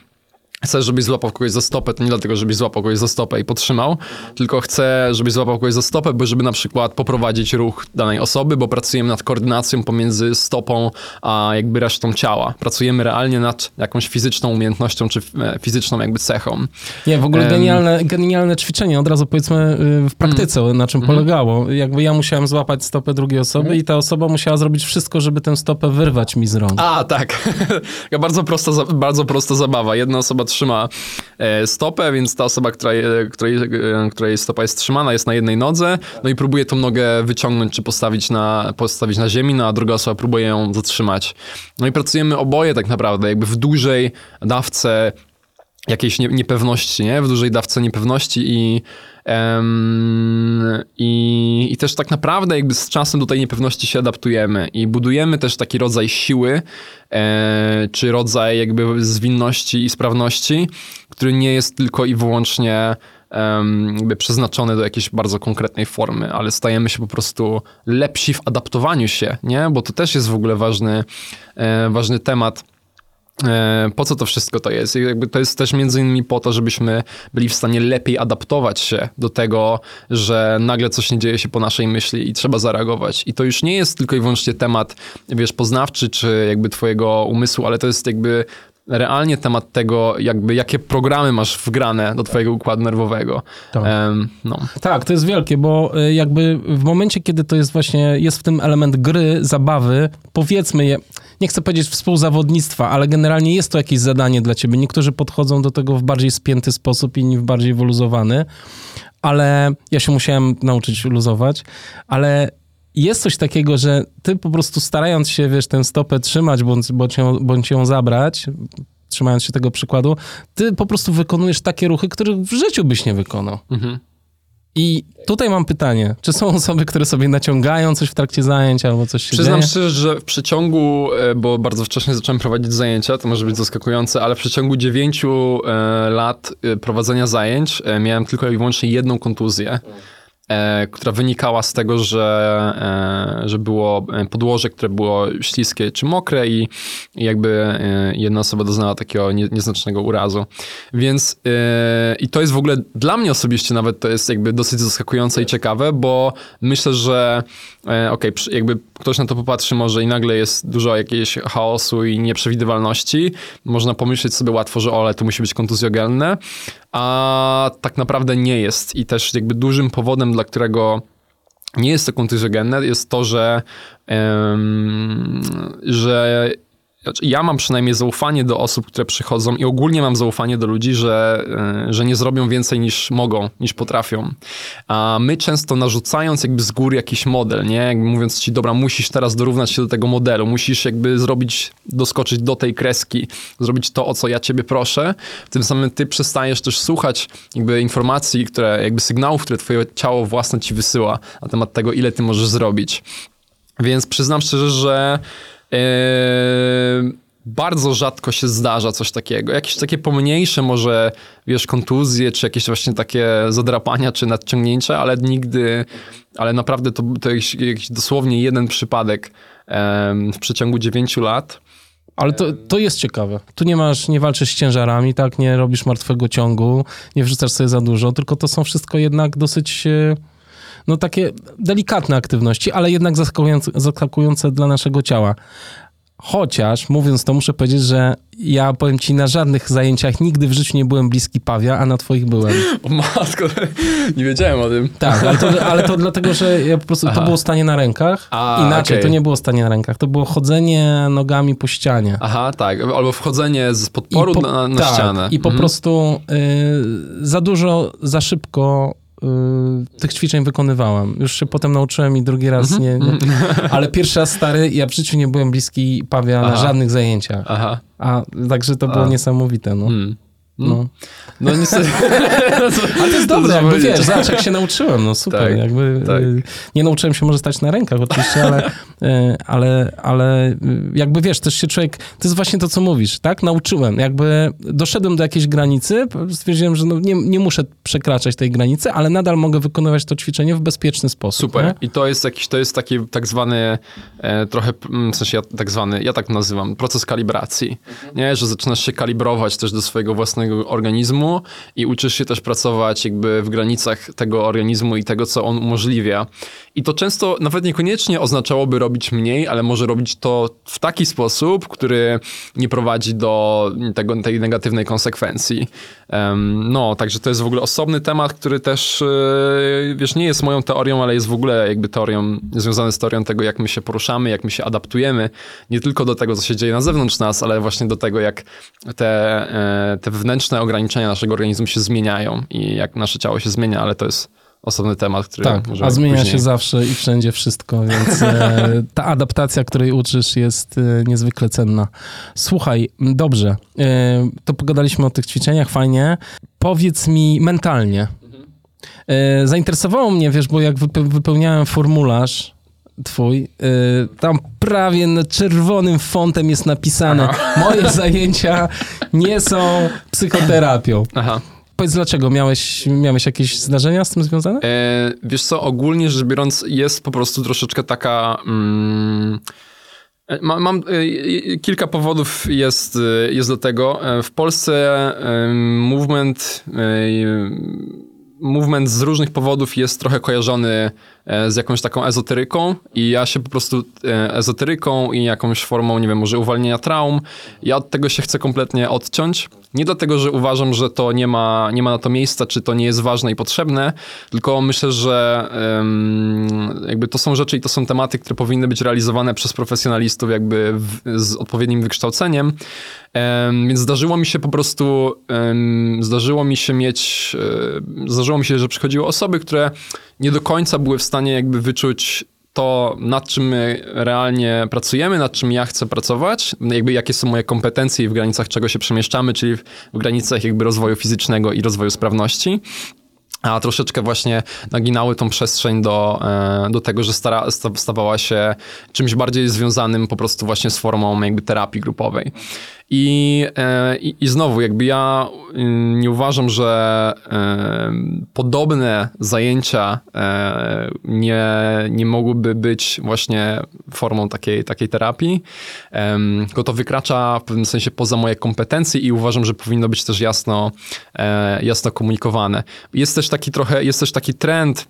chcesz, żebyś złapał kogoś za stopę, to nie dlatego, żebyś złapał kogoś za stopę i podtrzymał, tylko chcę, żebyś złapał kogoś za stopę, bo żeby na przykład poprowadzić ruch danej osoby, bo pracujemy nad koordynacją pomiędzy stopą a jakby resztą ciała. Pracujemy realnie nad jakąś fizyczną umiejętnością czy e, fizyczną jakby cechą. Nie, w ogóle genialne, genialne ćwiczenie. Od razu powiedzmy y, w praktyce, Mm. na czym Mhm. polegało. Jakby ja musiałem złapać stopę drugiej osoby i ta osoba musiała zrobić wszystko, żeby tę stopę wyrwać mi z rąk. A, tak. Bardzo prosta, bardzo prosta zabawa. Jedna osoba trzyma e, stopę, więc ta osoba, która, której, e, której stopa jest trzymana, jest na jednej nodze, no i próbuje tą nogę wyciągnąć czy postawić na, postawić na ziemi, no a druga osoba próbuje ją zatrzymać. No i pracujemy oboje tak naprawdę, jakby w dużej dawce jakiejś nie, niepewności, nie? W dużej dawce niepewności i, i, i też tak naprawdę jakby z czasem do tej niepewności się adaptujemy i budujemy też taki rodzaj siły, e, czy rodzaj jakby zwinności i sprawności, który nie jest tylko i wyłącznie em, jakby przeznaczony do jakiejś bardzo konkretnej formy, ale stajemy się po prostu lepsi w adaptowaniu się, nie? Bo to też jest w ogóle ważny, e, ważny temat. E, Po co to wszystko to jest? I Jakby to jest też między innymi po to, żebyśmy byli w stanie lepiej adaptować się do tego, że nagle coś nie dzieje się po naszej myśli i trzeba zareagować. I to już nie jest tylko i wyłącznie temat, wiesz, poznawczy czy jakby twojego umysłu, ale to jest jakby realnie temat tego, jakby jakie programy masz wgrane do twojego układu nerwowego. Tak. Em, no. Tak, to jest wielkie, bo y, jakby w momencie, kiedy to jest właśnie, jest w tym element gry, zabawy, powiedzmy je, nie chcę powiedzieć współzawodnictwa, ale generalnie jest to jakieś zadanie dla ciebie. Niektórzy podchodzą do tego w bardziej spięty sposób, inni w bardziej wyluzowany, ale ja się musiałem nauczyć luzować, ale jest coś takiego, że ty po prostu starając się, wiesz, tę stopę trzymać, bądź, bądź, ją, bądź ją zabrać, trzymając się tego przykładu, ty po prostu wykonujesz takie ruchy, których w życiu byś nie wykonał. Mhm. I tutaj mam pytanie, czy są osoby, które sobie naciągają coś w trakcie zajęć albo coś się Przyznam dzieje? szczerze, że w przeciągu, e, bo bardzo wcześnie zacząłem prowadzić zajęcia, to może być zaskakujące, ale w przeciągu 9 lat e, prowadzenia zajęć e, miałem tylko i wyłącznie jedną kontuzję. E, która wynikała z tego, że, e, że było e, podłoże, które było śliskie czy mokre i, jakby jedna osoba doznała takiego nie, nieznacznego urazu. Więc i to jest w ogóle dla mnie osobiście nawet to jest jakby dosyć zaskakujące i ciekawe, bo myślę, że okej, przy- jakby ktoś na to popatrzy może i nagle jest dużo jakiegoś chaosu i nieprzewidywalności, można pomyśleć sobie łatwo, że o, ale to musi być kontuzjogenne, a tak naprawdę nie jest. I też jakby dużym powodem, dla którego nie jest to kontuzjogenne, jest to, że, em, że ja mam przynajmniej zaufanie do osób, które przychodzą i ogólnie mam zaufanie do ludzi, że, e, że nie zrobią więcej niż mogą, niż potrafią. A my często narzucając jakby z góry jakiś model, nie? Jakby mówiąc ci, dobra, musisz teraz dorównać się do tego modelu, musisz jakby zrobić, doskoczyć do tej kreski, zrobić to, o co ja ciebie proszę. Tym samym ty przestajesz też słuchać jakby informacji, które, jakby sygnałów, które twoje ciało własne ci wysyła na temat tego, ile ty możesz zrobić. Więc przyznam szczerze, że bardzo rzadko się zdarza coś takiego. Jakieś takie pomniejsze może, wiesz, kontuzje, czy jakieś właśnie takie zadrapania, czy nadciągnięcia, ale nigdy, ale naprawdę to, to jakiś, jakiś dosłownie jeden przypadek w przeciągu 9 lat. Ale to, to jest ciekawe. Tu nie masz, nie walczysz z ciężarami, tak? Nie robisz martwego ciągu, nie wrzucasz sobie za dużo, tylko to są wszystko jednak dosyć, e, no takie delikatne aktywności, ale jednak zaskakujące, zaskakujące dla naszego ciała. Chociaż, mówiąc to, muszę powiedzieć, że ja powiem ci, na żadnych zajęciach nigdy w życiu nie byłem bliski Pawia, a na twoich byłem. O matko, nie wiedziałem o tym. Tak, ale to, ale to dlatego, że ja po prostu, to było stanie na rękach. A, Inaczej, okej. to nie było stanie na rękach, to było chodzenie nogami po ścianie. Aha, tak. Albo wchodzenie z podporu po- na, na tak, ścianę. I po Mhm. prostu y, za dużo, za szybko y, tych ćwiczeń wykonywałem. Już się potem nauczyłem i drugi raz Mhm. nie, nie. Ale pierwszy raz stary, ja w życiu nie byłem bliski Pawia na Aha. żadnych zajęciach. Aha. A także to było A. niesamowite, no. Mm. No. No niestety. Ale to jest dobre, jakby powiedzieć. wiesz, zobacz jak się nauczyłem, no super, Tak, jakby tak. y, nie nauczyłem się może stać na rękach oczywiście, ale, y, ale, ale y, jakby wiesz, też się człowiek, to jest właśnie to, co mówisz, tak? Nauczyłem, jakby doszedłem do jakiejś granicy, stwierdziłem, że no nie, nie muszę przekraczać tej granicy, ale nadal mogę wykonywać to ćwiczenie w bezpieczny sposób. Super. nie? I to jest jakiś, to jest taki tak zwany, e, trochę, mm, w sensie ja, tak zwany, ja tak nazywam, proces kalibracji. Nie, że zaczynasz się kalibrować też do swojego własnego organizmu i uczysz się też pracować jakby w granicach tego organizmu i tego, co on umożliwia. I to często nawet niekoniecznie oznaczałoby robić mniej, ale może robić to w taki sposób, który nie prowadzi do tego, tej negatywnej konsekwencji. Em, no, także to jest w ogóle osobny temat, który też, e, wiesz, nie jest moją teorią, ale jest w ogóle jakby teorią, związany z teorią tego, jak my się poruszamy, jak my się adaptujemy, nie tylko do tego, co się dzieje na zewnątrz nas, ale właśnie do tego, jak te, e, te wewnętrzne ograniczenia naszego organizmu się zmieniają i jak nasze ciało się zmienia, ale to jest osobny temat, który Tak, a zmienia później... się zawsze i wszędzie wszystko, więc e, ta adaptacja, której uczysz, jest e, niezwykle cenna. Słuchaj, dobrze, e, to pogadaliśmy o tych ćwiczeniach, fajnie. Powiedz mi mentalnie. E, zainteresowało mnie, wiesz, bo jak wype- wypełniałem formularz twój, e, tam prawie na czerwonym fontem jest napisane, moje zajęcia nie są psychoterapią. Aha. Powiedz dlaczego, miałeś, miałeś jakieś zdarzenia z tym związane? E, wiesz co, ogólnie rzecz biorąc jest po prostu troszeczkę taka... Mm, e, ma, mam e, kilka powodów jest, e, jest do tego. W Polsce movement, movement z różnych powodów jest trochę kojarzony z jakąś taką ezoteryką i ja się po prostu e, ezoteryką i jakąś formą, nie wiem, może uwalnienia traum, ja od tego się chcę kompletnie odciąć. Nie dlatego, że uważam, że to nie ma, nie ma na to miejsca, czy to nie jest ważne i potrzebne, tylko myślę, że jakby to są rzeczy i to są tematy, które powinny być realizowane przez profesjonalistów jakby w, z odpowiednim wykształceniem. Em, więc zdarzyło mi się po prostu, zdarzyło mi się mieć, e, zdarzyło mi się, że przychodziły osoby, które nie do końca były w stanie jakby wyczuć to, nad czym my realnie pracujemy, nad czym ja chcę pracować, jakby jakie są moje kompetencje i w granicach czego się przemieszczamy, czyli w, w granicach jakby rozwoju fizycznego i rozwoju sprawności. A troszeczkę właśnie naginały tą przestrzeń do, e, do tego, że stara, sta- stawała się czymś bardziej związanym po prostu właśnie z formą jakby terapii grupowej. I, e, i, i znowu, jakby ja mm, nie uważam, że e, podobne zajęcia e, nie, nie mogłyby być właśnie formą takiej, takiej terapii, tylko to wykracza w pewnym sensie poza moje kompetencje i uważam, że powinno być też jasno, jasno komunikowane. Jest też taki trochę, jest też taki trend,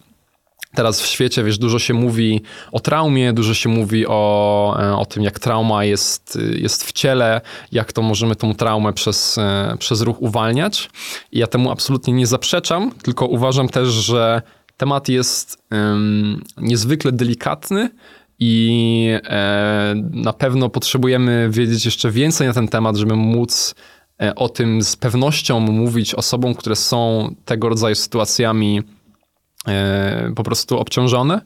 Teraz w świecie, wiesz, dużo się mówi o traumie, dużo się mówi o, e, o tym, jak trauma jest, jest w ciele, jak to możemy tą traumę przez, e, przez ruch uwalniać. I ja temu absolutnie nie zaprzeczam, tylko uważam też, że temat jest em, niezwykle delikatny i e, na pewno potrzebujemy wiedzieć jeszcze więcej na ten temat, żeby móc e, o tym z pewnością mówić osobom, które są tego rodzaju sytuacjami po prostu obciążone.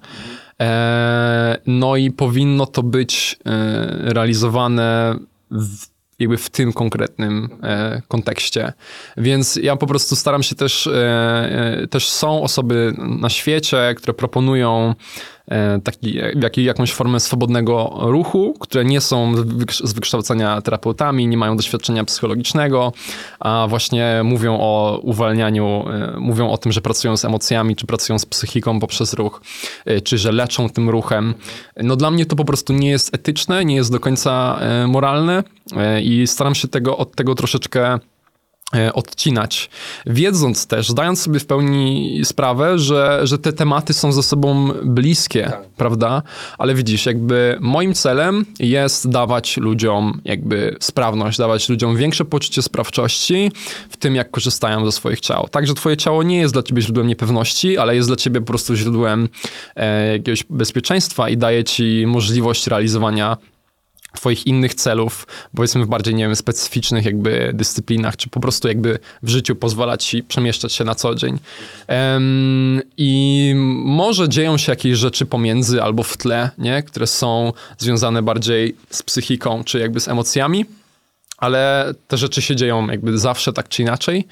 E, no i powinno to być e, realizowane w, jakby w tym konkretnym e, kontekście. Więc ja po prostu staram się też, e, e, też są osoby na świecie, które proponują e, taki, jak, jakąś formę swobodnego ruchu, które nie są z wykształcenia terapeutami, nie mają doświadczenia psychologicznego, a właśnie mówią o uwalnianiu, e, mówią o tym, że pracują z emocjami, czy pracują z psychiką poprzez ruch, czy że leczą tym ruchem. No dla mnie to po prostu nie jest etyczne, nie jest do końca moralne staram się tego, od tego troszeczkę E, odcinać, wiedząc też, zdając sobie w pełni sprawę, że, że te tematy są ze sobą bliskie, tak. prawda? Ale widzisz, jakby moim celem jest dawać ludziom jakby sprawność, dawać ludziom większe poczucie sprawczości w tym, jak korzystają ze swoich ciał. Także twoje ciało nie jest dla ciebie źródłem niepewności, ale jest dla ciebie po prostu źródłem e, jakiegoś bezpieczeństwa i daje ci możliwość realizowania twoich innych celów, powiedzmy w bardziej, nie wiem, specyficznych jakby dyscyplinach, czy po prostu jakby w życiu pozwala ci przemieszczać się na co dzień. Um, I może dzieją się jakieś rzeczy pomiędzy albo w tle, nie? które są związane bardziej z psychiką, czy jakby z emocjami, ale te rzeczy się dzieją jakby zawsze tak czy inaczej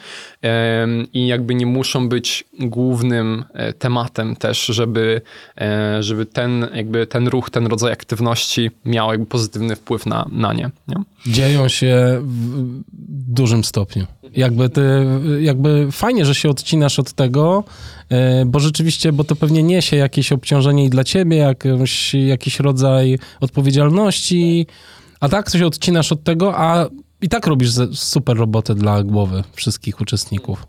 i jakby nie muszą być głównym e, tematem też, żeby, e, żeby ten, jakby ten ruch, ten rodzaj aktywności miał jakby pozytywny wpływ na, na nie, nie. Dzieją się w dużym stopniu. Jakby, ty, jakby fajnie, że się odcinasz od tego, e, bo rzeczywiście, bo to pewnie niesie jakieś obciążenie i dla ciebie, jakąś, jakiś rodzaj odpowiedzialności, a tak się odcinasz od tego, a i tak robisz super robotę dla głowy wszystkich uczestników.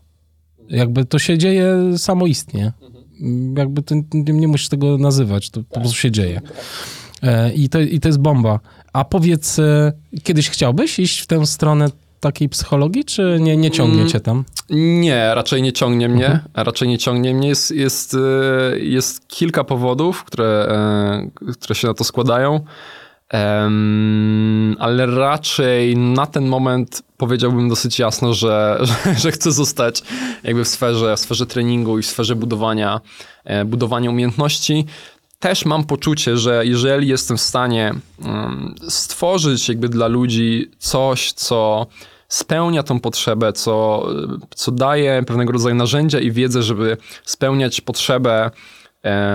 Jakby to się dzieje samoistnie. Jakby to, nie, musisz tego nazywać, to po prostu się dzieje. E, I to, I to jest bomba. A powiedz, e, kiedyś chciałbyś iść w tę stronę takiej psychologii, czy nie, nie ciągnie cię tam? Nie, raczej nie ciągnie mnie. Mhm. Raczej nie ciągnie mnie. Jest, jest, e, jest kilka powodów, które, które się na to składają. Um, ale raczej na ten moment powiedziałbym dosyć jasno, że, że, że, chcę zostać jakby w sferze, w sferze treningu i w sferze budowania, e, budowania umiejętności. Też mam poczucie, że jeżeli jestem w stanie stworzyć jakby dla ludzi coś, co spełnia tą potrzebę, co, co daje pewnego rodzaju narzędzia i wiedzę, żeby spełniać potrzebę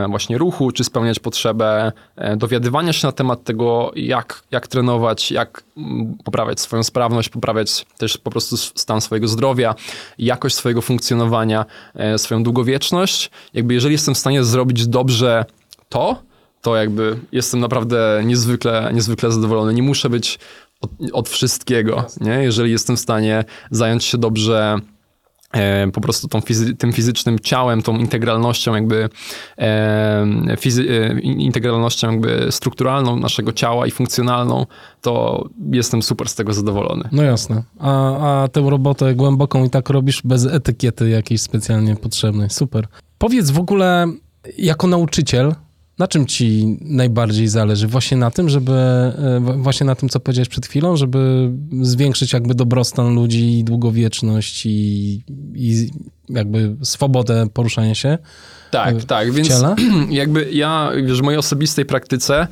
właśnie ruchu, czy spełniać potrzebę e, dowiadywania się na temat tego, jak, jak trenować, jak mm, poprawiać swoją sprawność, poprawiać też po prostu stan swojego zdrowia, jakość swojego funkcjonowania, e, swoją długowieczność. Jakby jeżeli jestem w stanie zrobić dobrze to, to jakby jestem naprawdę niezwykle, niezwykle zadowolony. Nie muszę być od, od wszystkiego, nie? Jeżeli jestem w stanie zająć się dobrze E, po prostu tą fizy tym fizycznym ciałem, tą integralnością jakby e, e, integralnością jakby strukturalną naszego ciała i funkcjonalną, to jestem super z tego zadowolony. No jasne. A, a tę robotę głęboką i tak robisz bez etykiety jakiejś specjalnie potrzebnej. Super. Powiedz w ogóle, jako nauczyciel, na czym ci najbardziej zależy? Właśnie na tym, żeby, e, właśnie na tym, co powiedziałeś przed chwilą, żeby zwiększyć jakby dobrostan ludzi, długowieczność i, i jakby swobodę poruszania się Tak, tak, więc ciele? jakby ja, wiesz, w mojej osobistej praktyce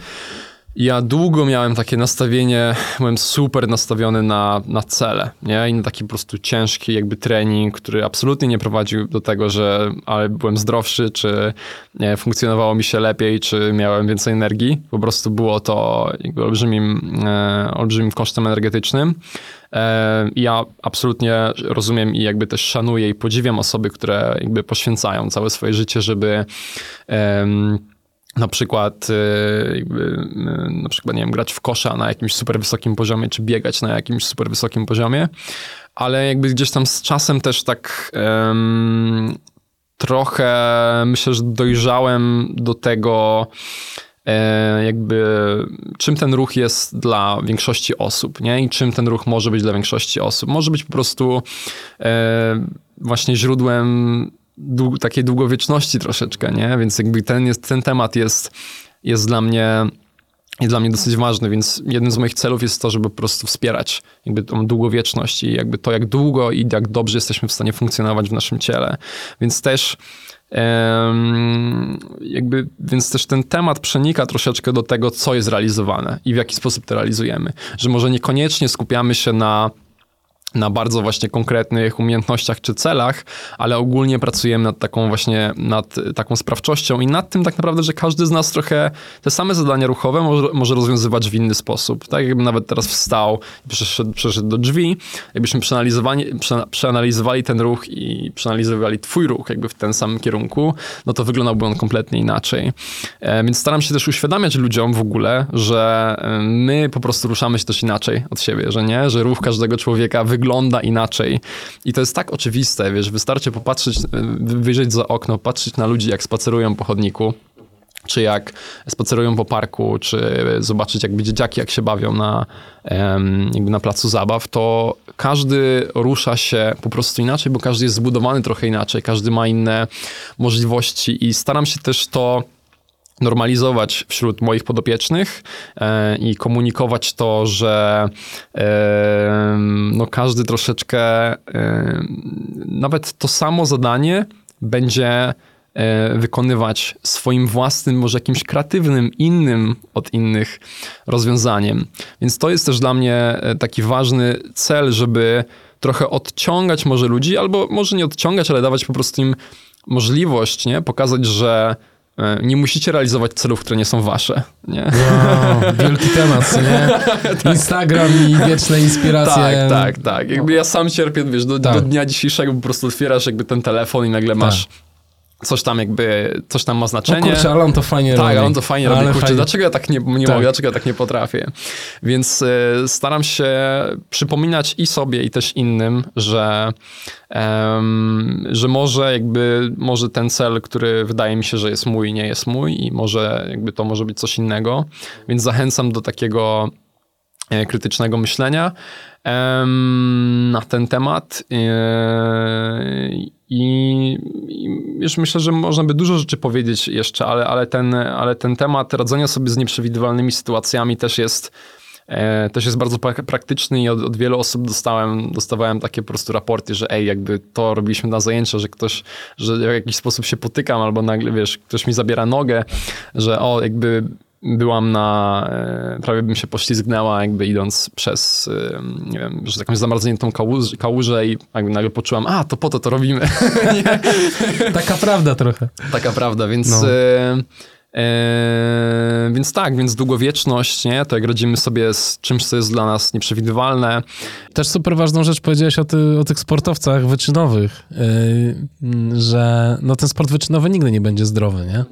ja długo miałem takie nastawienie, byłem super nastawiony na, na cele, nie? I na taki po prostu ciężki jakby trening, który absolutnie nie prowadził do tego, że ale byłem zdrowszy, czy nie, funkcjonowało mi się lepiej, czy miałem więcej energii. Po prostu było to jakby olbrzymim, e, olbrzymim kosztem energetycznym. E, ja absolutnie rozumiem i jakby też szanuję i podziwiam osoby, które jakby poświęcają całe swoje życie, żeby e, na przykład, y, jakby, y, na przykład, nie wiem, grać w kosza na jakimś super wysokim poziomie, czy biegać na jakimś super wysokim poziomie, ale jakby gdzieś tam z czasem też tak um, trochę myślę, że dojrzałem do tego, e, jakby czym ten ruch jest dla większości osób, nie? I czym ten ruch może być dla większości osób. Może być po prostu e, właśnie źródłem dług, takiej długowieczności troszeczkę, nie? Więc jakby ten, jest, ten temat jest, jest dla mnie jest dla mnie dosyć ważny, więc jednym z moich celów jest to, żeby po prostu wspierać jakby tą długowieczność i jakby to, jak długo i jak dobrze jesteśmy w stanie funkcjonować w naszym ciele. Więc też jakby, więc też ten temat przenika troszeczkę do tego, co jest realizowane i w jaki sposób to realizujemy. Że może niekoniecznie skupiamy się na na bardzo właśnie konkretnych umiejętnościach czy celach, ale ogólnie pracujemy nad taką właśnie, nad taką sprawczością i nad tym tak naprawdę, że każdy z nas trochę te same zadania ruchowe może, może rozwiązywać w inny sposób. Tak jakby nawet teraz wstał i przeszedł, przeszedł do drzwi, jakbyśmy przeanalizowali, przeanalizowali ten ruch i przeanalizowali twój ruch jakby w ten samym kierunku, no to wyglądałby on kompletnie inaczej. E, więc staram się też uświadamiać ludziom w ogóle, że e, my po prostu ruszamy się też inaczej od siebie, że nie, że ruch każdego człowieka wygląda wygląda inaczej. I to jest tak oczywiste, wiesz, wystarczy popatrzeć, wyjrzeć za okno, patrzeć na ludzi, jak spacerują po chodniku, czy jak spacerują po parku, czy zobaczyć jakby dzieciaki, jak się bawią na, jakby na placu zabaw, to każdy rusza się po prostu inaczej, bo każdy jest zbudowany trochę inaczej, każdy ma inne możliwości i staram się też to normalizować wśród moich podopiecznych e, i komunikować to, że e, no każdy troszeczkę, e, nawet to samo zadanie będzie wykonywać swoim własnym, może jakimś kreatywnym, innym od innych rozwiązaniem. Więc to jest też dla mnie taki ważny cel, żeby trochę odciągać może ludzi, albo może nie odciągać, ale dawać po prostu im możliwość, nie? Pokazać, że nie musicie realizować celów, które nie są wasze. Nie? Wow, wielki temat, nie? Instagram i wieczne inspiracje. Tak, tak, tak. Jakby ja sam cierpię, wiesz, do, tak. do dnia dzisiejszego po prostu otwierasz jakby ten telefon i nagle masz tak coś tam jakby, coś tam ma znaczenie. No kurczę, ale on to fajnie tak, robi. Tak, on to fajnie ale robi. Kurczę, fajnie. dlaczego ja tak nie, nie tak. mogę, dlaczego ja tak nie potrafię? Więc y, staram się przypominać i sobie, i też innym, że, um, że może jakby, może ten cel, który wydaje mi się, że jest mój, nie jest mój i może jakby to może być coś innego. Więc zachęcam do takiego e, krytycznego myślenia na ten temat. E, i, już myślę, że można by dużo rzeczy powiedzieć jeszcze, ale, ale, ten, ale ten temat radzenia sobie z nieprzewidywalnymi sytuacjami też jest, e, też jest bardzo praktyczny i od, od, wielu osób dostałem, dostawałem takie po prostu raporty, że ej, jakby to robiliśmy na zajęcia, że ktoś, że w jakiś sposób się potykam albo nagle, wiesz, ktoś mi zabiera nogę, że o, jakby byłam na, e, prawie bym się poślizgnęła jakby idąc przez, e, nie wiem, że jakąś zamarzniętą kałuż, kałużę i jakby nagle poczułam, a to po to to robimy. Taka prawda trochę. Taka prawda, więc... No. E, więc tak, więc długowieczność, nie? To jak radzimy sobie z czymś, co jest dla nas nieprzewidywalne. Też super ważną rzecz powiedziałeś o, ty, o tych sportowcach wyczynowych, yy, że no ten sport wyczynowy nigdy nie będzie zdrowy, nie?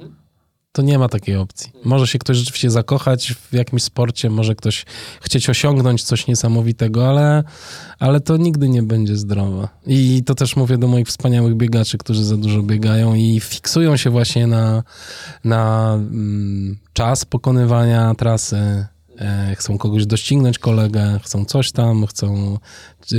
To nie ma takiej opcji. Może się ktoś rzeczywiście zakochać w jakimś sporcie, może ktoś chcieć osiągnąć coś niesamowitego, ale, ale to nigdy nie będzie zdrowe. I to też mówię do moich wspaniałych biegaczy, którzy za dużo biegają i fiksują się właśnie na, na mm, czas pokonywania trasy, chcą kogoś doścignąć kolegę, chcą coś tam, chcą e,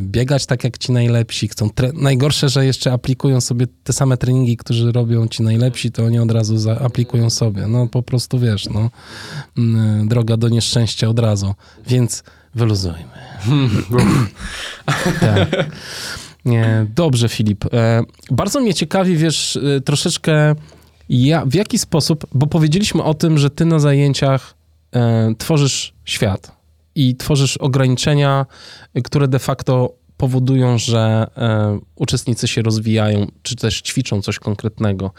biegać tak jak ci najlepsi, chcą najgorsze, że jeszcze aplikują sobie te same treningi, którzy robią ci najlepsi, to oni od razu aplikują sobie. No po prostu wiesz, no mm, droga do nieszczęścia od razu. Więc wyluzujmy. tak. Nie, dobrze, Filip. E, bardzo mnie ciekawi, wiesz, troszeczkę ja, w jaki sposób, bo powiedzieliśmy o tym, że ty na zajęciach e, tworzysz świat i tworzysz ograniczenia, które de facto powodują, że e, uczestnicy się rozwijają, czy też ćwiczą coś konkretnego.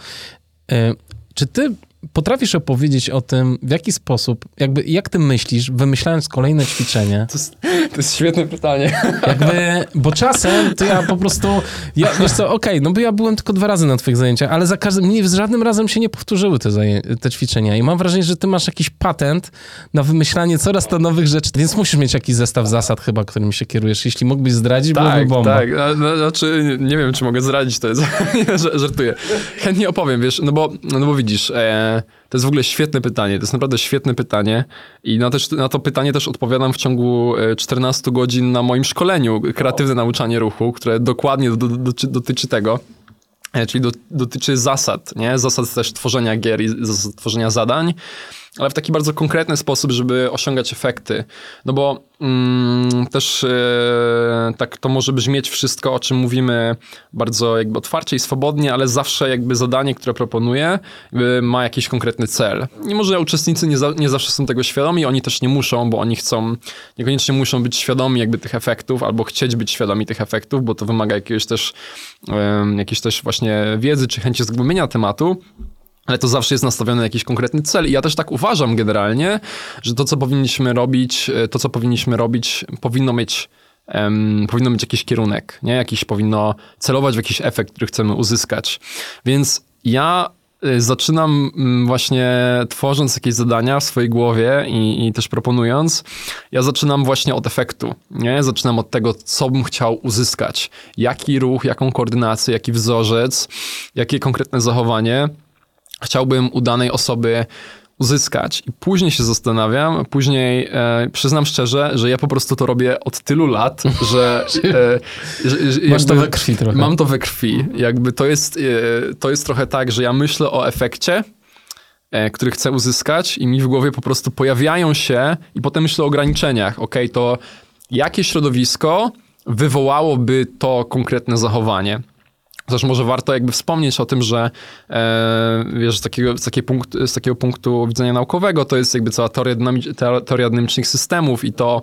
E, czy ty potrafisz opowiedzieć o tym, w jaki sposób, jakby, jak ty myślisz, wymyślając kolejne ćwiczenie? To jest, to jest świetne pytanie. Jakby, bo czasem to ja po prostu, ja, wiesz co, okej, okay, no bo ja byłem tylko dwa razy na twoich zajęciach, ale za każdym, nie, z żadnym razem się nie powtórzyły te, te ćwiczenia i mam wrażenie, że ty masz jakiś patent na wymyślanie coraz to nowych rzeczy, więc musisz mieć jakiś zestaw zasad chyba, którym się kierujesz. Jeśli mógłbyś zdradzić, tak, byłoby bomba. Tak, no, znaczy, nie wiem, czy mogę zdradzić, to jest, żartuję. Chętnie opowiem, wiesz, no bo, no bo widzisz, e, to jest w ogóle świetne pytanie. To jest naprawdę świetne pytanie. I na, też, na to pytanie też odpowiadam w ciągu 14 e, godzin na moim szkoleniu Kreatywne Nauczanie Ruchu, które dokładnie do, do, dotyczy tego. E, czyli do, dotyczy zasad, nie? Zasad też tworzenia gier i zasad tworzenia zadań. Ale w taki bardzo konkretny sposób, żeby osiągać efekty. No bo mm, też e, tak to może brzmieć wszystko, o czym mówimy bardzo jakby otwarcie i swobodnie, ale zawsze jakby zadanie, które proponuję, ma jakiś konkretny cel. I może uczestnicy nie, za, nie zawsze są tego świadomi, oni też nie muszą, bo oni chcą, niekoniecznie muszą być świadomi jakby tych efektów, albo chcieć być świadomi tych efektów, bo to wymaga jakiegoś też, um, jakiejś też właśnie wiedzy, czy chęci zgłębienia tematu. Ale to zawsze jest nastawione na jakiś konkretny cel. I ja też tak uważam generalnie, że to, co powinniśmy robić, e, to, co powinniśmy robić, powinno mieć, um, powinno mieć jakiś kierunek, nie? Jakiś powinno celować w jakiś efekt, który chcemy uzyskać. Więc ja e, zaczynam mm, właśnie tworząc jakieś zadania w swojej głowie i, i, też proponując, ja zaczynam właśnie od efektu, nie? Zaczynam od tego, co bym chciał uzyskać. Jaki ruch, jaką koordynację, jaki wzorzec, jakie konkretne zachowanie chciałbym u danej osoby uzyskać. I później się zastanawiam, później e, przyznam szczerze, że ja po prostu to robię od tylu lat, że... E, że, że Masz to we krwi trochę. Mam to we krwi. Jakby to jest, e, to jest trochę tak, że ja myślę o efekcie, e, który chcę uzyskać i mi w głowie po prostu pojawiają się i potem myślę o ograniczeniach. Ok, to jakie środowisko wywołałoby to konkretne zachowanie? Też może warto jakby wspomnieć o tym, że e, wiesz, z takiego, z, takiego punktu, z takiego punktu widzenia naukowego to jest jakby cała teoria, teoria dynamicznych systemów i to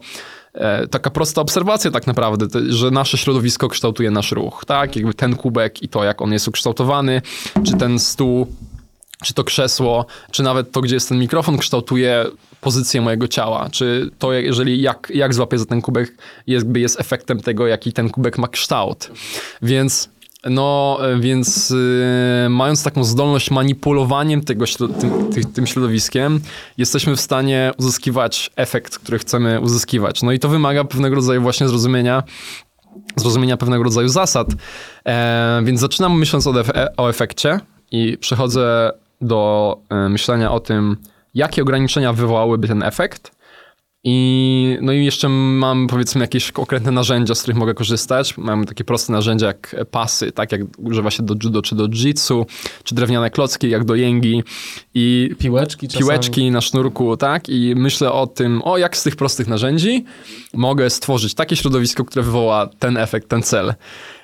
e, taka prosta obserwacja tak naprawdę, to, że nasze środowisko kształtuje nasz ruch, tak? Jakby ten kubek i to, jak on jest ukształtowany, czy ten stół, czy to krzesło, czy nawet to, gdzie jest ten mikrofon, kształtuje pozycję mojego ciała, czy to, jeżeli jak, jak złapię za ten kubek, jakby jest efektem tego, jaki ten kubek ma kształt. Więc no, e, więc y, mając taką zdolność manipulowaniem tego, tym, tym, tym, środowiskiem, jesteśmy w stanie uzyskiwać efekt, który chcemy uzyskiwać. No i to wymaga pewnego rodzaju właśnie zrozumienia, zrozumienia pewnego rodzaju zasad. E, więc zaczynam myśląc o, o efekcie i przechodzę do e, myślenia o tym, jakie ograniczenia wywołałyby ten efekt i, no i jeszcze mam powiedzmy jakieś konkretne narzędzia, z których mogę korzystać. Mam takie proste narzędzia jak pasy, tak jak używa się do judo czy do jitsu, czy drewniane klocki jak do jęgi i piłeczki, piłeczki na sznurku, tak? I myślę o tym, o jak z tych prostych narzędzi mogę stworzyć takie środowisko, które wywoła ten efekt, ten cel.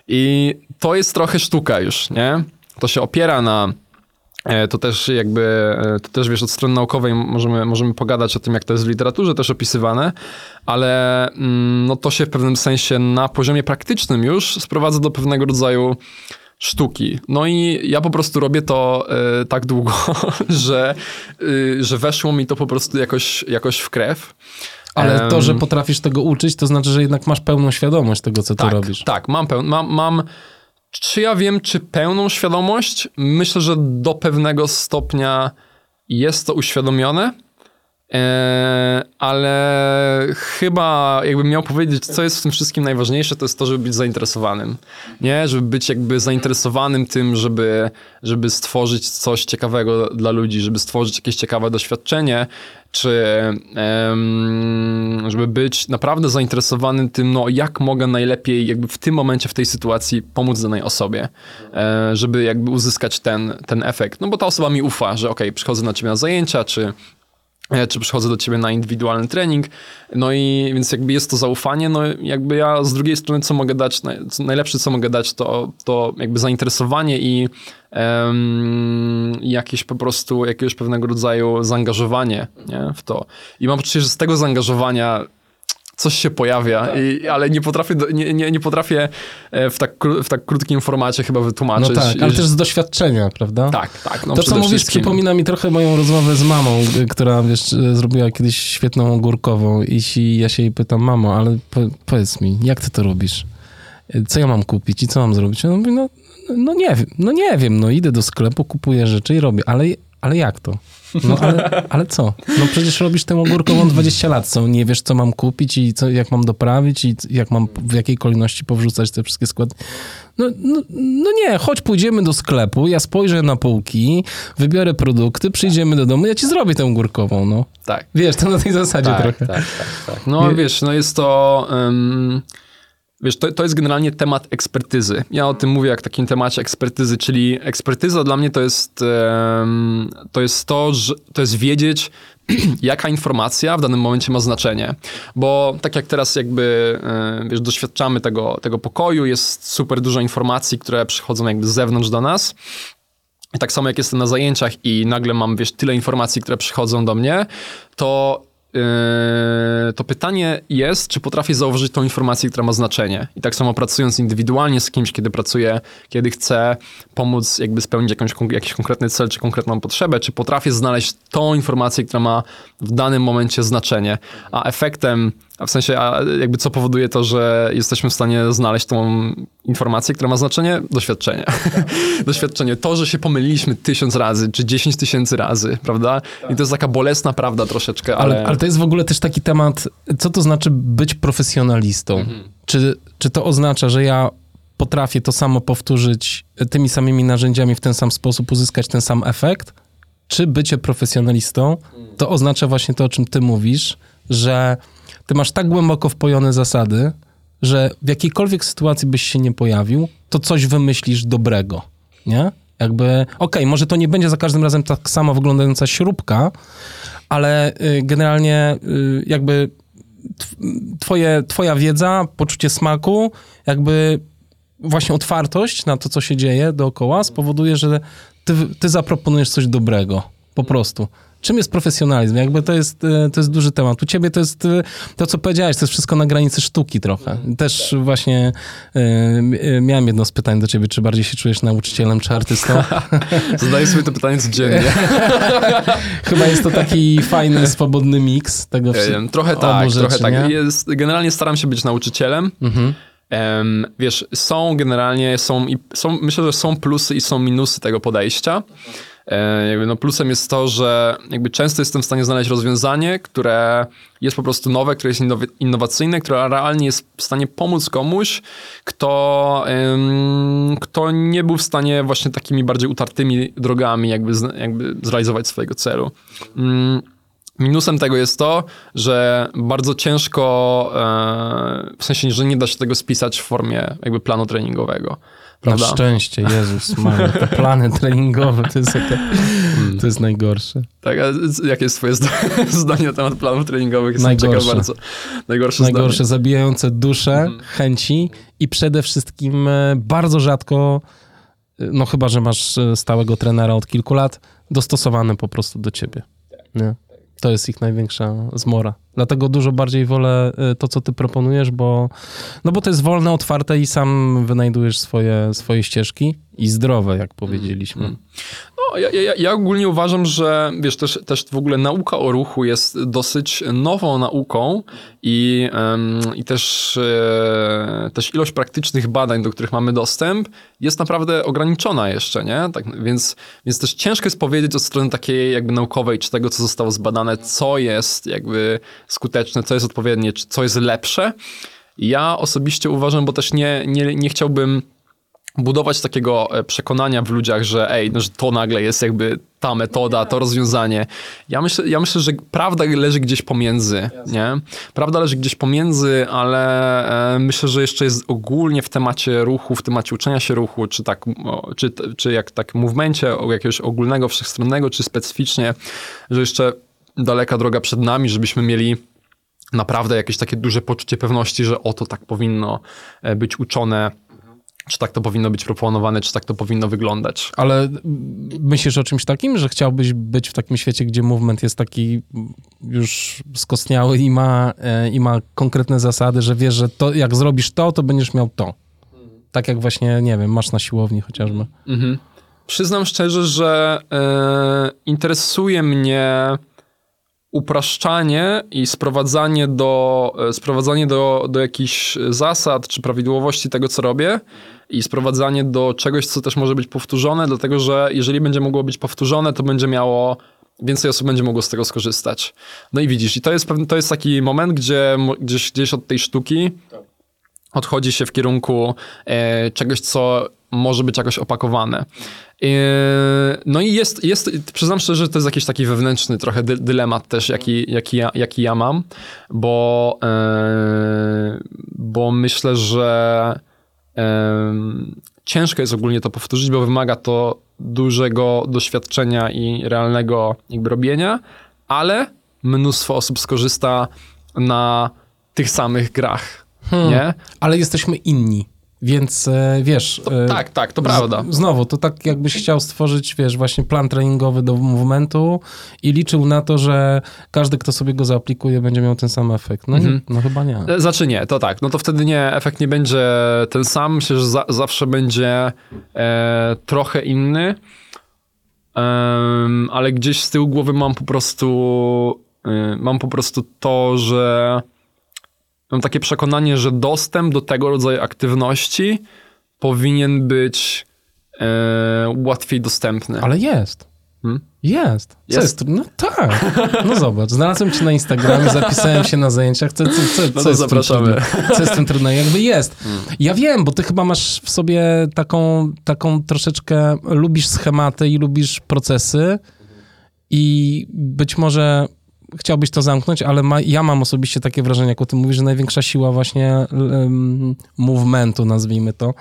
I to jest trochę sztuka już, nie? To się opiera na to też jakby, e, to też wiesz, od strony naukowej możemy, możemy pogadać o tym, jak to jest w literaturze też opisywane, ale mm, no to się w pewnym sensie na poziomie praktycznym już sprowadza do pewnego rodzaju sztuki. No i ja po prostu robię to y, tak długo, że, y, że weszło mi to po prostu jakoś, jakoś w krew. Ale to, że potrafisz tego uczyć, to znaczy, że jednak masz pełną świadomość tego, co tak, ty robisz. Tak, mam, peł- mam, mam czy ja wiem, czy pełną świadomość? Myślę, że do pewnego stopnia jest to uświadomione, e, ale chyba jakbym miał powiedzieć, co jest w tym wszystkim najważniejsze, to jest to, żeby być zainteresowanym. Nie? Żeby być jakby zainteresowanym tym, żeby, żeby stworzyć coś ciekawego dla ludzi, żeby stworzyć jakieś ciekawe doświadczenie, czy żeby być naprawdę zainteresowanym tym, no jak mogę najlepiej jakby w tym momencie, w tej sytuacji pomóc danej osobie, e, żeby jakby uzyskać ten, ten efekt. No bo ta osoba mi ufa, że ok, przychodzę na ciebie na zajęcia, czy czy przychodzę do ciebie na indywidualny trening. No i więc jakby jest to zaufanie, no jakby ja z drugiej strony co mogę dać, najlepsze co mogę dać to, to jakby zainteresowanie i um, jakieś po prostu jakiegoś pewnego rodzaju zaangażowanie nie, w to. I mam poczucie, że z tego zaangażowania coś się pojawia, tak. i, ale nie potrafię, nie, nie, nie potrafię e, w tak, w tak krótkim formacie chyba wytłumaczyć. No tak, ale też z doświadczenia, prawda? Tak, tak. No to, co mówisz, przypomina mi trochę moją rozmowę z mamą, która, wiesz, zrobiła kiedyś świetną ogórkową i ja się jej pytam, mamo, ale po, powiedz mi, jak ty to robisz? Co ja mam kupić i co mam zrobić? Ona mówi, no, no nie wiem, no nie wiem, no idę do sklepu, kupuję rzeczy i robię, ale, ale jak to? No ale, ale co? No przecież robisz tę ogórkową 20 lat, co nie wiesz, co mam kupić i co, jak mam doprawić i jak mam, w jakiej kolejności powrzucać te wszystkie składy. No, no, no nie, chodź pójdziemy do sklepu, ja spojrzę na półki, wybiorę produkty, przyjdziemy do domu, ja ci zrobię tę ogórkową, no. Tak. Wiesz, to na tej zasadzie tak, trochę. Tak, tak, tak. No wiesz, no jest to... Um wiesz, to, to jest generalnie temat ekspertyzy. Ja o tym mówię jak takim temacie ekspertyzy, czyli ekspertyza dla mnie to jest, to jest to, że to jest wiedzieć, jaka informacja w danym momencie ma znaczenie. Bo tak jak teraz jakby, wiesz, doświadczamy tego, tego pokoju, jest super dużo informacji, które przychodzą jakby z zewnątrz do nas. I tak samo jak jestem na zajęciach i nagle mam, wiesz, tyle informacji, które przychodzą do mnie, to to pytanie jest, czy potrafię zauważyć tą informację, która ma znaczenie. I tak samo pracując indywidualnie z kimś, kiedy pracuję, kiedy chcę pomóc jakby spełnić jakąś, jakiś konkretny cel czy konkretną potrzebę, czy potrafię znaleźć tą informację, która ma w danym momencie znaczenie. A efektem a w sensie, a jakby co powoduje to, że jesteśmy w stanie znaleźć tą informację, która ma znaczenie? Doświadczenie. Doświadczenie. To, że się pomyliliśmy tysiąc razy, czy dziesięć tysięcy razy, prawda? I to jest taka bolesna prawda troszeczkę, ale... ale... Ale, to jest w ogóle też taki temat, co to znaczy być profesjonalistą? Mhm. Czy, czy to oznacza, że ja potrafię to samo powtórzyć tymi samymi narzędziami w ten sam sposób, uzyskać ten sam efekt? Czy bycie profesjonalistą to oznacza właśnie to, o czym ty mówisz, że ty masz tak głęboko wpojone zasady, że w jakiejkolwiek sytuacji byś się nie pojawił, to coś wymyślisz dobrego, nie? Jakby, okej, okay, może to nie będzie za każdym razem tak samo wyglądająca śrubka, ale y, generalnie y, jakby twoje, twoja wiedza, poczucie smaku, jakby właśnie otwartość na to, co się dzieje dookoła spowoduje, że ty, ty zaproponujesz coś dobrego. Po prostu czym jest profesjonalizm? Jakby to jest, e, to jest duży temat. U ciebie to jest e, to, co powiedziałeś, to jest wszystko na granicy sztuki trochę. Też właśnie e, miałem jedno z pytań do ciebie, czy bardziej się czujesz nauczycielem, czy artystą? Zadaję sobie to pytanie codziennie. Chyba jest to taki fajny, swobodny miks tego wszystkiego. Trochę tak, rzeczy, trochę tak. Jest, generalnie staram się być nauczycielem. Mhm. Um, wiesz, są generalnie, są, są, myślę, że są plusy i są minusy tego podejścia. E, jakby no plusem jest to, że jakby często jestem w stanie znaleźć rozwiązanie, które jest po prostu nowe, które jest innowacyjne, które realnie jest w stanie pomóc komuś, kto, kto nie był w stanie właśnie takimi bardziej utartymi drogami jakby, jakby zrealizować swojego celu. Mm, minusem tego jest to, że bardzo ciężko, e, w sensie, że nie da się tego spisać w formie jakby planu treningowego. Prawda? Na szczęście, Jezus Maria, te plany treningowe to jest, hmm. to jest najgorsze. Tak, a jakie jest twoje zdanie na temat planów treningowych? Jestem najgorsze. bardzo. Najgorsze, najgorsze zdanie. zabijające duszę, hmm. chęci i przede wszystkim e, bardzo rzadko, e, no chyba, że masz e, stałego trenera od kilku lat, dostosowane po prostu do ciebie. Nie? To jest ich największa zmora. Dlatego dużo bardziej wolę y, to, co ty proponujesz, bo, no bo to jest wolne, otwarte i sam wynajdujesz swoje, swoje ścieżki i zdrowe, jak powiedzieliśmy. Mm. No, ja, ja, ja, ogólnie uważam, że wiesz, też, też w ogóle nauka o ruchu jest dosyć nową nauką i, i też, e, też ilość praktycznych badań, do których mamy dostęp, jest naprawdę ograniczona jeszcze, nie? Tak, więc, więc też ciężko jest powiedzieć od strony takiej jakby naukowej, czy tego, co zostało zbadane, co jest jakby skuteczne, co jest odpowiednie, czy co jest lepsze. Ja osobiście uważam, bo też nie, nie, nie chciałbym budować takiego e, przekonania w ludziach, że ej, no, że to nagle jest jakby ta metoda, to rozwiązanie. Ja myślę, ja myślę że prawda leży gdzieś pomiędzy, nie? Prawda leży gdzieś pomiędzy, ale e, myślę, że jeszcze jest ogólnie w temacie ruchu, w temacie uczenia się ruchu, czy tak, czy, czy jak tak movemencie jakiegoś ogólnego, wszechstronnego, czy specyficznie, że jeszcze daleka droga przed nami, żebyśmy mieli naprawdę jakieś takie duże poczucie pewności, że oto tak powinno e, być uczone czy tak to powinno być proponowane, czy tak to powinno wyglądać. Ale myślisz o czymś takim, że chciałbyś być w takim świecie, gdzie movement jest taki już skostniały i ma, e, i ma konkretne zasady, że wiesz, że to, jak zrobisz to, to będziesz miał to. Tak jak właśnie, nie wiem, masz na siłowni chociażby. Mhm. Przyznam szczerze, że e, interesuje mnie upraszczanie i sprowadzanie do, e, sprowadzanie do, do jakichś zasad czy prawidłowości tego, co robię i sprowadzanie do czegoś, co też może być powtórzone, dlatego że jeżeli będzie mogło być powtórzone, to będzie miało więcej osób będzie mogło z tego skorzystać. No i widzisz, i to jest, pewien, to jest taki moment, gdzie gdzieś, gdzieś od tej sztuki odchodzi się w kierunku e, czegoś, co może być jakoś opakowane. No i jest, jest, przyznam szczerze, że to jest jakiś taki wewnętrzny trochę dy, dylemat też, jaki, jaki, ja, jaki ja mam, bo, yy, bo myślę, że yy, ciężko jest ogólnie to powtórzyć, bo wymaga to dużego doświadczenia i realnego jakby robienia, ale mnóstwo osób skorzysta na tych samych grach, Hmm. nie? Ale jesteśmy inni, więc e, wiesz... To, e, tak, tak, to prawda. Z, znowu, to tak jakbyś chciał stworzyć, wiesz, właśnie plan treningowy do movementu i liczył na to, że każdy, kto sobie go zaaplikuje, będzie miał ten sam efekt. No, Mhm. no chyba nie. E, Znaczy nie, to tak, no to wtedy nie, efekt nie będzie ten sam, myślę, że za, zawsze będzie e, trochę inny, ale gdzieś z tyłu głowy mam po prostu, y, mam po prostu to, że mam takie przekonanie, że dostęp do tego rodzaju aktywności powinien być e, łatwiej dostępny. Ale jest. Hmm? Jest. Co Jest? jest? No tak. No zobacz, znalazłem cię na Instagramie, zapisałem się na zajęciach. Co, co, co, No co jest zapraszamy. trudne? Co jest tym trudne? Jakby jest. Ja wiem, bo ty chyba masz w sobie taką, taką troszeczkę, lubisz schematy i lubisz procesy i być może chciałbyś to zamknąć, ale ma, ja mam osobiście takie wrażenie, jak o tym mówisz, że największa siła właśnie um, movementu, nazwijmy to,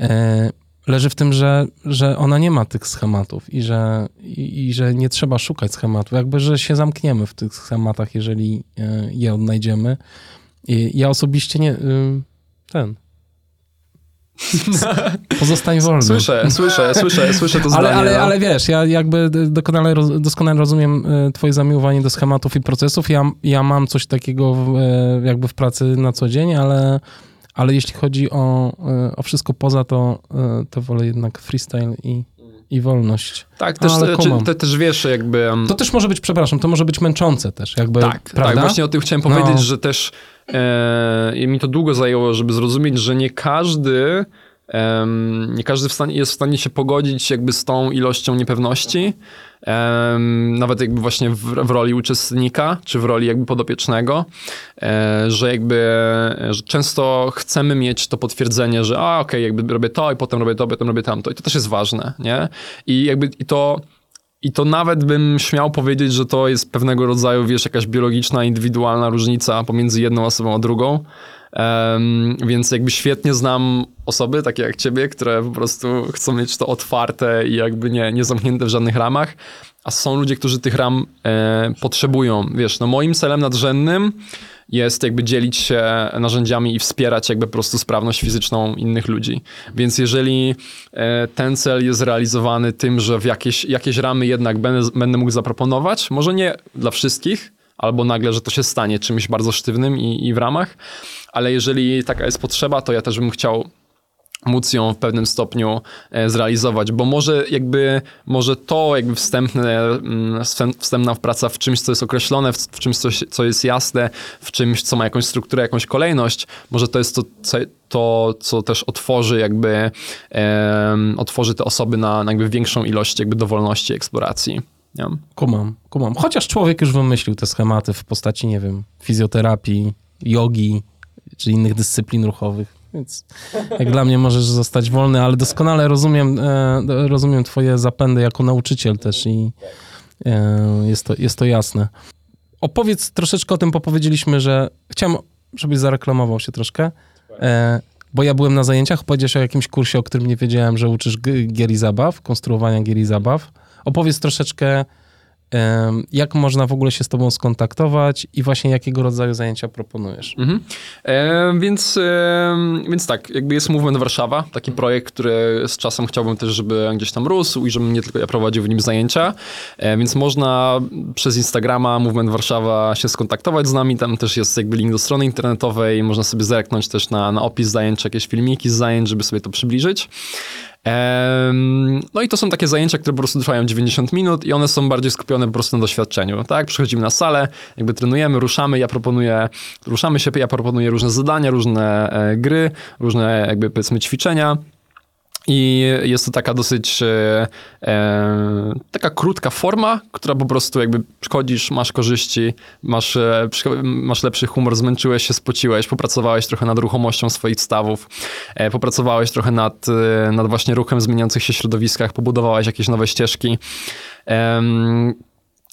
e, leży w tym, że, że ona nie ma tych schematów i że, i, i że nie trzeba szukać schematów. Jakby, że się zamkniemy w tych schematach, jeżeli e, je odnajdziemy. I ja osobiście nie... y, ten... Pozostań wolny. Słyszę, słyszę, słyszę, słyszę to zdanie. Ale, ale, no. ale wiesz, ja jakby doskonale, doskonale rozumiem e, twoje zamiłowanie do schematów i procesów. Ja, ja mam coś takiego w, e, jakby w pracy na co dzień, ale, ale jeśli chodzi o, e, o wszystko poza to, to wolę jednak freestyle i, i wolność. Tak, też, Ale kumam. te, też wiesz, jakby... To też może być, przepraszam, to może być męczące też, jakby, Tak, prawda? tak, właśnie o tym chciałem No. powiedzieć, że też i mi to długo zajęło, żeby zrozumieć, że nie każdy, nie każdy w stanie, jest w stanie się pogodzić jakby z tą ilością niepewności, nawet jakby właśnie w, w roli uczestnika, czy w roli jakby podopiecznego, e, że jakby że często chcemy mieć to potwierdzenie, że a okej, jakby robię to i potem robię to, potem robię tamto i to też jest ważne, nie? I jakby i to i to nawet bym śmiał powiedzieć, że to jest pewnego rodzaju, wiesz, jakaś biologiczna, indywidualna różnica pomiędzy jedną osobą a drugą. Em, więc jakby świetnie znam osoby, takie jak ciebie, które po prostu chcą mieć to otwarte i jakby nie, nie zamknięte w żadnych ramach. A są ludzie, którzy tych ram e, potrzebują. Wiesz, no moim celem nadrzędnym jest jakby dzielić się narzędziami i wspierać jakby po prostu sprawność fizyczną innych ludzi. Więc jeżeli e, ten cel jest realizowany tym, że w jakieś, jakieś ramy jednak będę, będę mógł zaproponować, może nie dla wszystkich, albo nagle, że to się stanie czymś bardzo sztywnym i, i w ramach, ale jeżeli taka jest potrzeba, to ja też bym chciał móc ją w pewnym stopniu e, zrealizować, bo może jakby, może to jakby wstępne, mm, wstęp- wstępna praca w czymś, co jest określone, w, czymś, co, jest jasne, w czymś, co ma jakąś strukturę, jakąś kolejność, może to jest to, co, to, co też otworzy jakby, em, otworzy te osoby na, na jakby większą ilość jakby dowolności eksploracji. Nie? Kumam, kumam. Chociaż człowiek już wymyślił te schematy w postaci, nie wiem, fizjoterapii, jogi czy innych dyscyplin ruchowych. Więc jak dla mnie możesz zostać wolny, ale doskonale rozumiem, e, rozumiem twoje zapędy jako nauczyciel też i e, jest, to, jest to jasne. Opowiedz troszeczkę o tym, bo powiedzieliśmy, że chciałem, żebyś zareklamował się troszkę, e, bo ja byłem na zajęciach, powiedziałeś o jakimś kursie, o którym nie wiedziałem, że uczysz gier i zabaw, konstruowania gier i zabaw. Opowiedz troszeczkę, jak można w ogóle się z tobą skontaktować i właśnie jakiego rodzaju zajęcia proponujesz. Mhm. E, więc, e, więc tak, jakby jest Movement Warszawa, taki projekt, który z czasem chciałbym też, żeby gdzieś tam rósł i żebym nie tylko ja prowadził w nim zajęcia, e, więc można przez Instagrama Movement Warszawa się skontaktować z nami, tam też jest jakby link do strony internetowej, można sobie zerknąć też na, na opis zajęć, jakieś filmiki z zajęć, żeby sobie to przybliżyć. No i to są takie zajęcia, które po prostu trwają 90 minut i one są bardziej skupione po prostu na doświadczeniu, tak? Przychodzimy na salę, jakby trenujemy, ruszamy, ja proponuję, ruszamy się, ja proponuję różne zadania, różne e, gry, różne jakby powiedzmy ćwiczenia. I jest to taka dosyć e, e, taka krótka forma, która po prostu jakby przychodzisz, masz korzyści, masz, e, masz lepszy humor, zmęczyłeś się, spociłeś, popracowałeś trochę nad ruchomością swoich stawów, e, popracowałeś trochę nad, e, nad właśnie ruchem w zmieniających się środowiskach, pobudowałeś jakieś nowe ścieżki.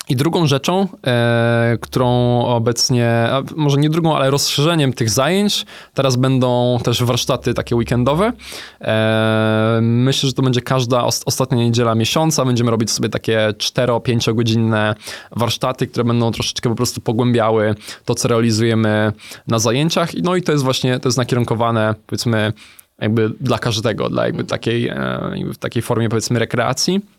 I drugą rzeczą, e, którą obecnie, może nie drugą, ale rozszerzeniem tych zajęć, teraz będą też warsztaty takie weekendowe. E, myślę, że to będzie każda ostatnia niedziela miesiąca. Będziemy robić sobie takie 4-5 godzinne warsztaty, które będą troszeczkę po prostu pogłębiały to, co realizujemy na zajęciach. No i to jest właśnie, to jest nakierunkowane, powiedzmy, jakby dla każdego, dla jakby takiej, e, w takiej formie, powiedzmy, rekreacji.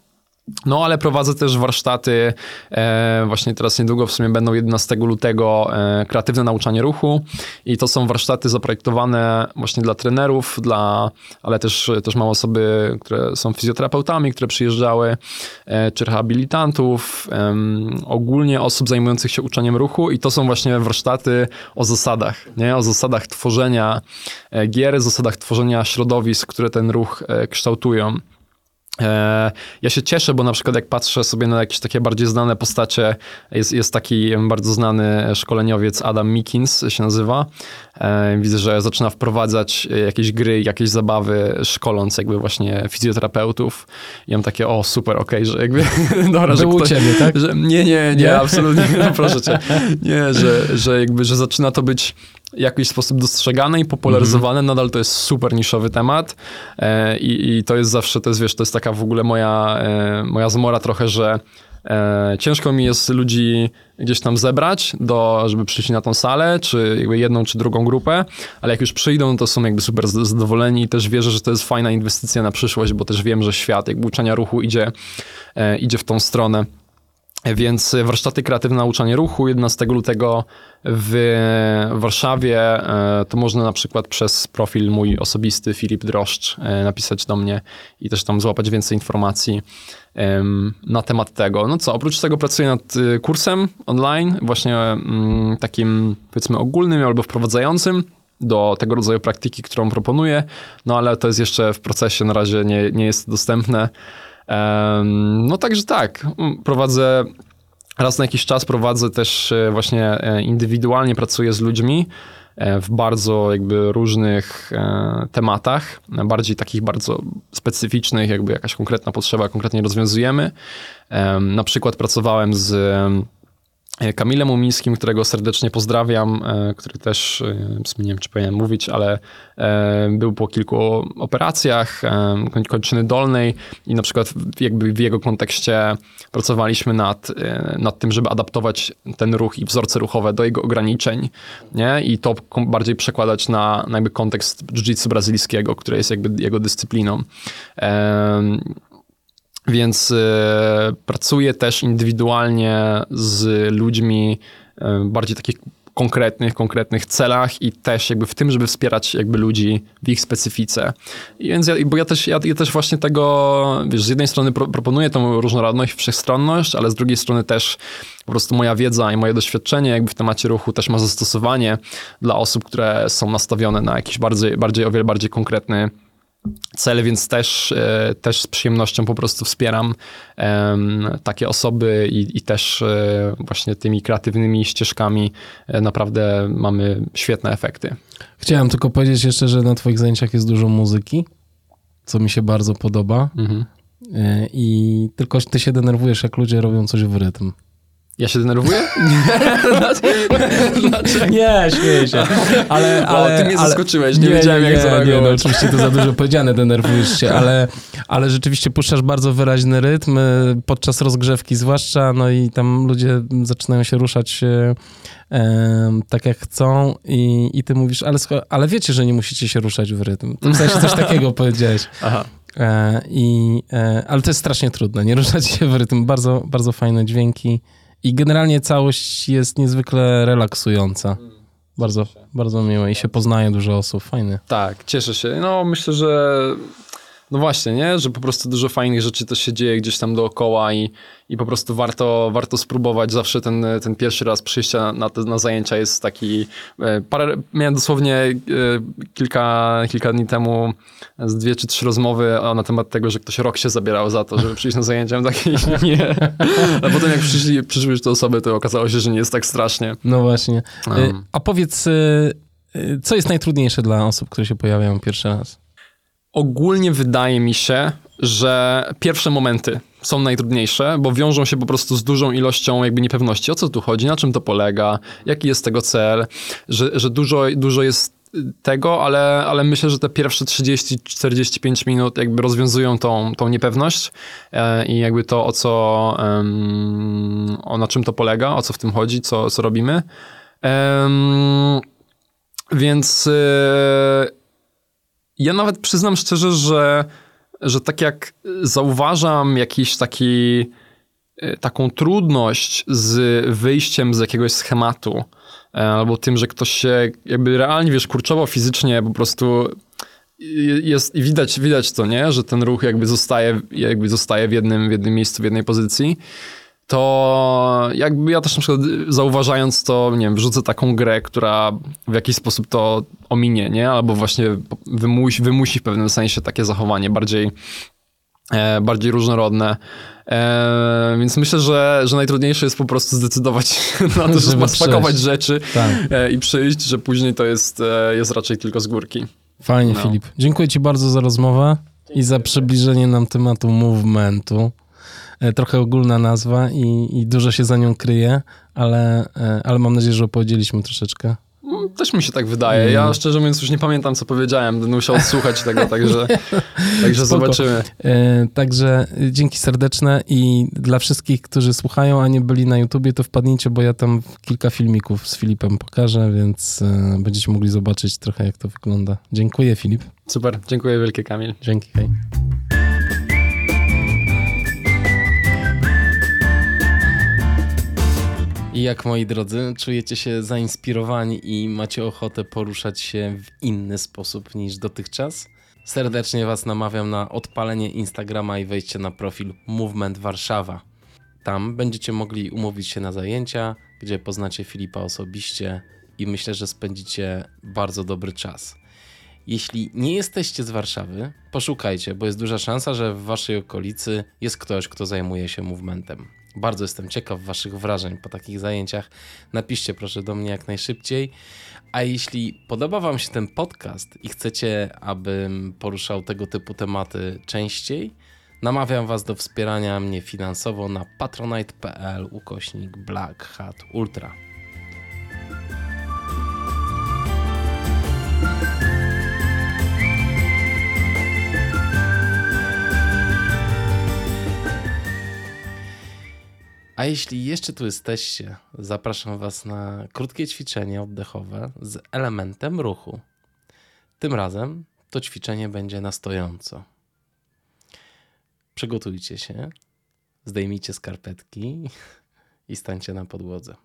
No, ale prowadzę też warsztaty, e, właśnie teraz niedługo w sumie będą 11 lutego, e, kreatywne nauczanie ruchu i to są warsztaty zaprojektowane właśnie dla trenerów, dla, ale też, też mam osoby, które są fizjoterapeutami, które przyjeżdżały, e, czy rehabilitantów, ogólnie osób zajmujących się uczeniem ruchu i to są właśnie warsztaty o zasadach, nie? o zasadach tworzenia e, gier, zasadach tworzenia środowisk, które ten ruch e, kształtują. E, ja się cieszę, bo na przykład jak patrzę sobie na jakieś takie bardziej znane postacie, jest, jest taki bardzo znany szkoleniowiec Adam Mikins się nazywa. E, widzę, że zaczyna wprowadzać jakieś gry, jakieś zabawy, szkoląc jakby właśnie fizjoterapeutów. I mam takie, o super, okej, okay, że jakby... Dobra, że ktoś, u ciebie, tak? Że, nie, nie, nie, nie, absolutnie, no proszę cię. Nie, że, że jakby, że zaczyna to być jakiś sposób dostrzegane i popularyzowane. Mm -hmm. Nadal to jest super niszowy temat e, i, i, to jest zawsze, to jest wiesz, to jest taka w ogóle moja, e, moja zmora trochę, że e, ciężko mi jest ludzi gdzieś tam zebrać, do, żeby przyjść na tą salę, czy jakby jedną, czy drugą grupę, ale jak już przyjdą, to są jakby super zadowoleni i też wierzę, że to jest fajna inwestycja na przyszłość, bo też wiem, że świat jakby uczenia ruchu idzie, e, idzie w tą stronę. Więc warsztaty kreatywne nauczanie ruchu 11 lutego w Warszawie. E, to można na przykład przez profil mój osobisty Filip Droszcz e, napisać do mnie i też tam złapać więcej informacji na temat tego. No co, oprócz tego pracuję nad y, kursem online, właśnie mm, takim powiedzmy ogólnym albo wprowadzającym do tego rodzaju praktyki, którą proponuję, no ale to jest jeszcze w procesie, na razie nie, nie jest dostępne. No także tak, prowadzę raz na jakiś czas prowadzę też e, właśnie e, indywidualnie pracuję z ludźmi e, w bardzo jakby różnych tematach, bardziej takich bardzo specyficznych, jakby jakaś konkretna potrzeba konkretnie rozwiązujemy. Na przykład pracowałem z Kamilem Umińskim, którego serdecznie pozdrawiam, e, który też, e, nie wiem czy powinienem mówić, ale był po kilku operacjach kończyny dolnej i na przykład jakby w jego kontekście pracowaliśmy nad, nad tym, żeby adaptować ten ruch i wzorce ruchowe do jego ograniczeń nie? i to bardziej przekładać na, na jakby kontekst jiu-jitsu brazylijskiego, który jest jakby jego dyscypliną. Więc y, pracuję też indywidualnie z ludźmi y, bardziej takich konkretnych, konkretnych celach i też jakby w tym, żeby wspierać jakby ludzi w ich specyfice. I więc ja, bo ja też, ja, ja, też właśnie tego, wiesz, z jednej strony pro, proponuję tą różnorodność, wszechstronność, ale z drugiej strony też po prostu moja wiedza i moje doświadczenie jakby w temacie ruchu też ma zastosowanie dla osób, które są nastawione na jakiś bardziej, bardziej o wiele bardziej konkretny cel, więc też, e, też z przyjemnością po prostu wspieram takie osoby i, i też e, właśnie tymi kreatywnymi ścieżkami e, naprawdę mamy świetne efekty. Chciałem tylko powiedzieć jeszcze, że na twoich zajęciach jest dużo muzyki, co mi się bardzo podoba. Mhm. I tylko ty się denerwujesz, jak ludzie robią coś w rytm. Ja się denerwuję? Dlaczego? Nie, śmieję się. Ale, ale, o, ty mnie ale, zaskoczyłeś, nie, nie wiedziałem nie, jak zareagować. Nie, no, oczywiście to za dużo powiedziane, denerwujesz się, ale, ale rzeczywiście puszczasz bardzo wyraźny rytm, y, podczas rozgrzewki zwłaszcza, no i tam ludzie zaczynają się ruszać e, tak jak chcą i, i ty mówisz, ale, ale wiecie, że nie musicie się ruszać w rytm. To w sensie coś takiego powiedziałeś. Aha. E, i, e, ale to jest strasznie trudne, nie ruszać się w rytm. Bardzo, bardzo fajne dźwięki. I generalnie całość jest niezwykle relaksująca. Bardzo, bardzo miłe i się poznaje dużo osób. Fajny. Tak, cieszę się. No myślę, że No właśnie, nie? Że po prostu dużo fajnych rzeczy też się dzieje gdzieś tam dookoła i, i po prostu warto, warto spróbować. Zawsze ten, ten pierwszy raz przyjścia na, te, na zajęcia jest taki... e, Parę, miałem dosłownie e, kilka, kilka dni temu z dwie czy trzy rozmowy na temat tego, że ktoś rok się zabierał za to, żeby przyjść na zajęcia. Taki nie. A potem jak przyszli, przyszły już te osoby, to okazało się, że nie jest tak strasznie. No właśnie. Um. A powiedz, co jest najtrudniejsze dla osób, które się pojawiają pierwszy raz? Ogólnie wydaje mi się, że pierwsze momenty są najtrudniejsze, bo wiążą się po prostu z dużą ilością jakby niepewności. O co tu chodzi, na czym to polega, jaki jest tego cel, że, że dużo, dużo jest tego, ale, ale myślę, że te pierwsze 30-45 minut jakby rozwiązują tą, tą niepewność e, i jakby to, o co, o na czym to polega, o co w tym chodzi, co, co robimy. Więc e, ja nawet przyznam szczerze, że, że tak jak zauważam jakiś taki, e, taką trudność z wyjściem z jakiegoś schematu, e, albo tym, że ktoś się jakby realnie, wiesz, kurczowo fizycznie po prostu jest i widać, widać to, nie? Że ten ruch jakby zostaje, jakby zostaje w jednym, w jednym miejscu, w jednej pozycji to jakby ja też na przykład zauważając to, nie wiem, wrzucę taką grę, która w jakiś sposób to ominie, nie? Albo właśnie wymusi, wymusi w pewnym sensie takie zachowanie bardziej, e, bardziej różnorodne. E, więc myślę, że, że najtrudniejsze jest po prostu zdecydować się na to, Żeby spakować rzeczy Tak. e, i przyjść, że później to jest, e, jest raczej tylko z górki. Fajnie, No. Filip. Dziękuję ci bardzo za rozmowę i za przybliżenie nam tematu movementu. E, Trochę ogólna nazwa i, i dużo się za nią kryje, ale, e, ale mam nadzieję, że opowiedzieliśmy troszeczkę. Mm, Też mi się tak wydaje. Ja szczerze mówiąc już nie pamiętam, co powiedziałem. Będę musiał odsłuchać tego, także, także Spoko. zobaczymy. E, Także e, dzięki serdeczne i dla wszystkich, którzy słuchają, a nie byli na YouTubie, to wpadnijcie, bo ja tam kilka filmików z Filipem pokażę, więc będziecie mogli zobaczyć trochę, jak to wygląda. Dziękuję, Filip. Super, dziękuję wielkie Kamil. Dzięki, hej. I jak moi drodzy, czujecie się zainspirowani i macie ochotę poruszać się w inny sposób niż dotychczas? Serdecznie Was namawiam na odpalenie Instagrama i wejście na profil Movement Warszawa. Tam będziecie mogli umówić się na zajęcia, gdzie poznacie Filipa osobiście i myślę, że spędzicie bardzo dobry czas. Jeśli nie jesteście z Warszawy, poszukajcie, bo jest duża szansa, że w waszej okolicy jest ktoś, kto zajmuje się movementem. Bardzo jestem ciekaw waszych wrażeń po takich zajęciach. Napiszcie proszę do mnie jak najszybciej. A jeśli podoba wam się ten podcast i chcecie, abym poruszał tego typu tematy częściej, namawiam was do wspierania mnie finansowo na patronite.pl ukośnik Black Hat Ultra. A jeśli jeszcze tu jesteście, zapraszam Was na krótkie ćwiczenie oddechowe z elementem ruchu. Tym razem to ćwiczenie będzie na stojąco. Przygotujcie się, zdejmijcie skarpetki i stańcie na podłodze.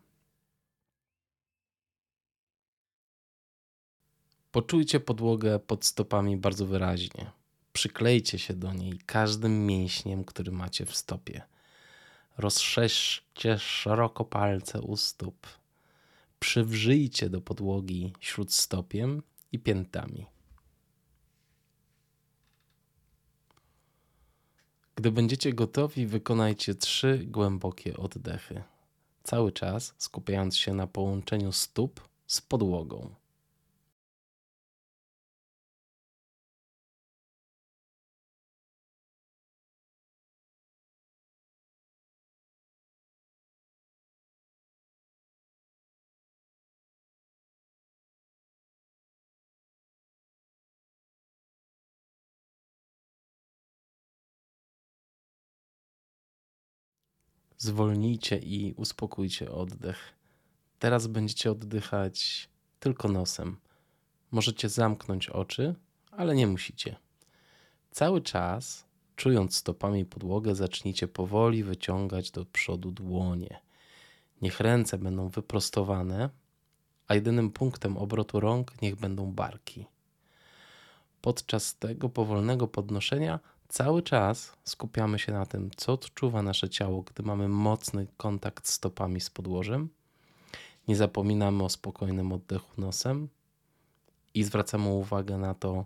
Poczujcie podłogę pod stopami bardzo wyraźnie. Przyklejcie się do niej każdym mięśniem, który macie w stopie. Rozszerzcie szeroko palce u stóp. Przywrzyjcie do podłogi śródstopiem i piętami. Gdy będziecie gotowi, wykonajcie trzy głębokie oddechy. Cały czas skupiając się na połączeniu stóp z podłogą. Zwolnijcie i uspokójcie oddech. Teraz będziecie oddychać tylko nosem. Możecie zamknąć oczy, ale nie musicie. Cały czas, czując stopami podłogę, zacznijcie powoli wyciągać do przodu dłonie. Niech ręce będą wyprostowane, a jedynym punktem obrotu rąk niech będą barki. Podczas tego powolnego podnoszenia cały czas skupiamy się na tym, co odczuwa nasze ciało, gdy mamy mocny kontakt stopami z podłożem. Nie zapominamy o spokojnym oddechu nosem i zwracamy uwagę na to,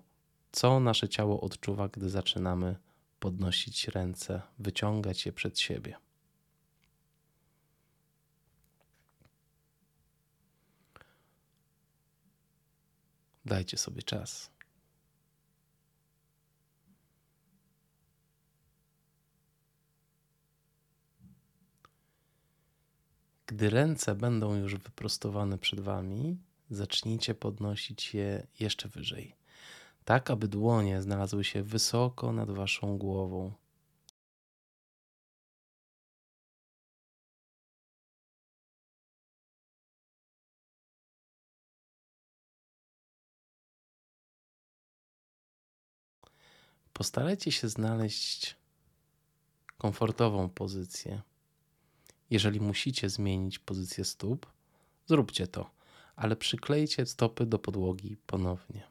co nasze ciało odczuwa, gdy zaczynamy podnosić ręce, wyciągać je przed siebie. Dajcie sobie czas. Gdy ręce będą już wyprostowane przed Wami, zacznijcie podnosić je jeszcze wyżej, tak aby dłonie znalazły się wysoko nad Waszą głową. Postarajcie się znaleźć komfortową pozycję. Jeżeli musicie zmienić pozycję stóp, zróbcie to, ale przyklejcie stopy do podłogi ponownie.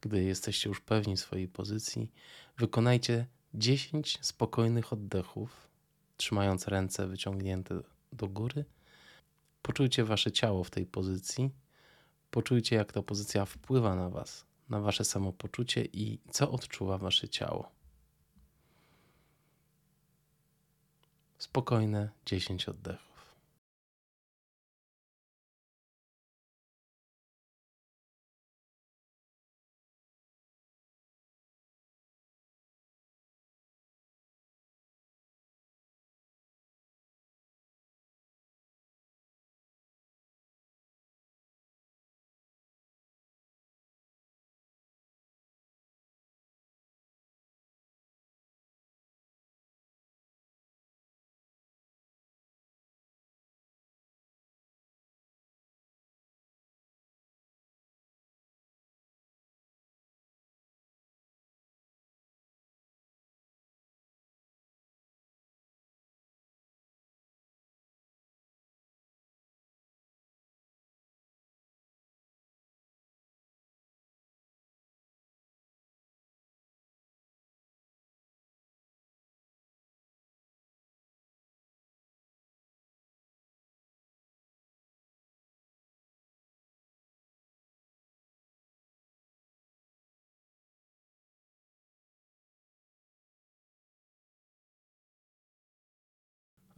Gdy jesteście już pewni swojej pozycji, wykonajcie 10 spokojnych oddechów, trzymając ręce wyciągnięte do góry. Poczujcie wasze ciało w tej pozycji Poczujcie, jak ta pozycja wpływa na Was, na Wasze samopoczucie i co odczuwa Wasze ciało. Spokojne 10 oddechów.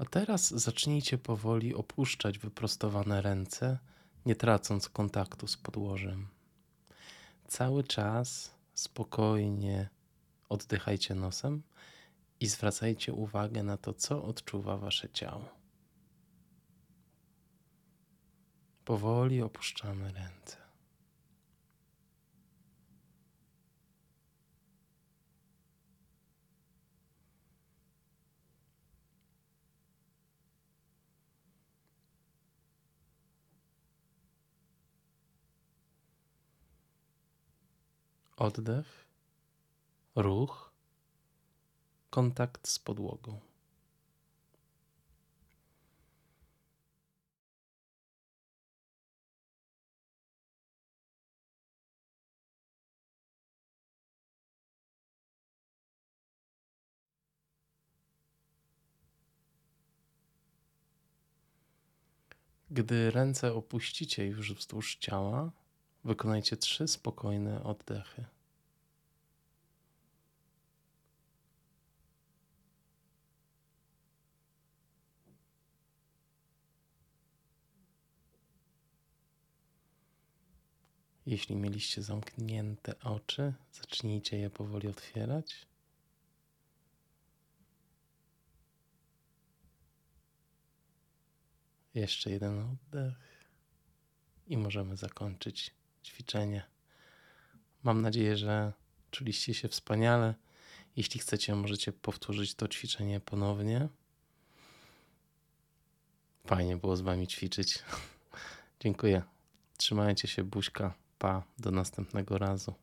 A teraz zacznijcie powoli opuszczać wyprostowane ręce, nie tracąc kontaktu z podłożem. Cały czas spokojnie oddychajcie nosem i zwracajcie uwagę na to, co odczuwa wasze ciało. Powoli opuszczamy ręce. Oddech, ruch, kontakt z podłogą. Gdy ręce opuścicie już wzdłuż ciała, Wykonajcie trzy spokojne oddechy. Jeśli mieliście zamknięte oczy, zacznijcie je powoli otwierać. Jeszcze jeden oddech i możemy zakończyć ćwiczenie. Mam nadzieję, że czuliście się wspaniale. Jeśli chcecie, możecie powtórzyć to ćwiczenie ponownie. Fajnie było z Wami ćwiczyć. Dziękuję. Trzymajcie się, buźka. Pa, do następnego razu.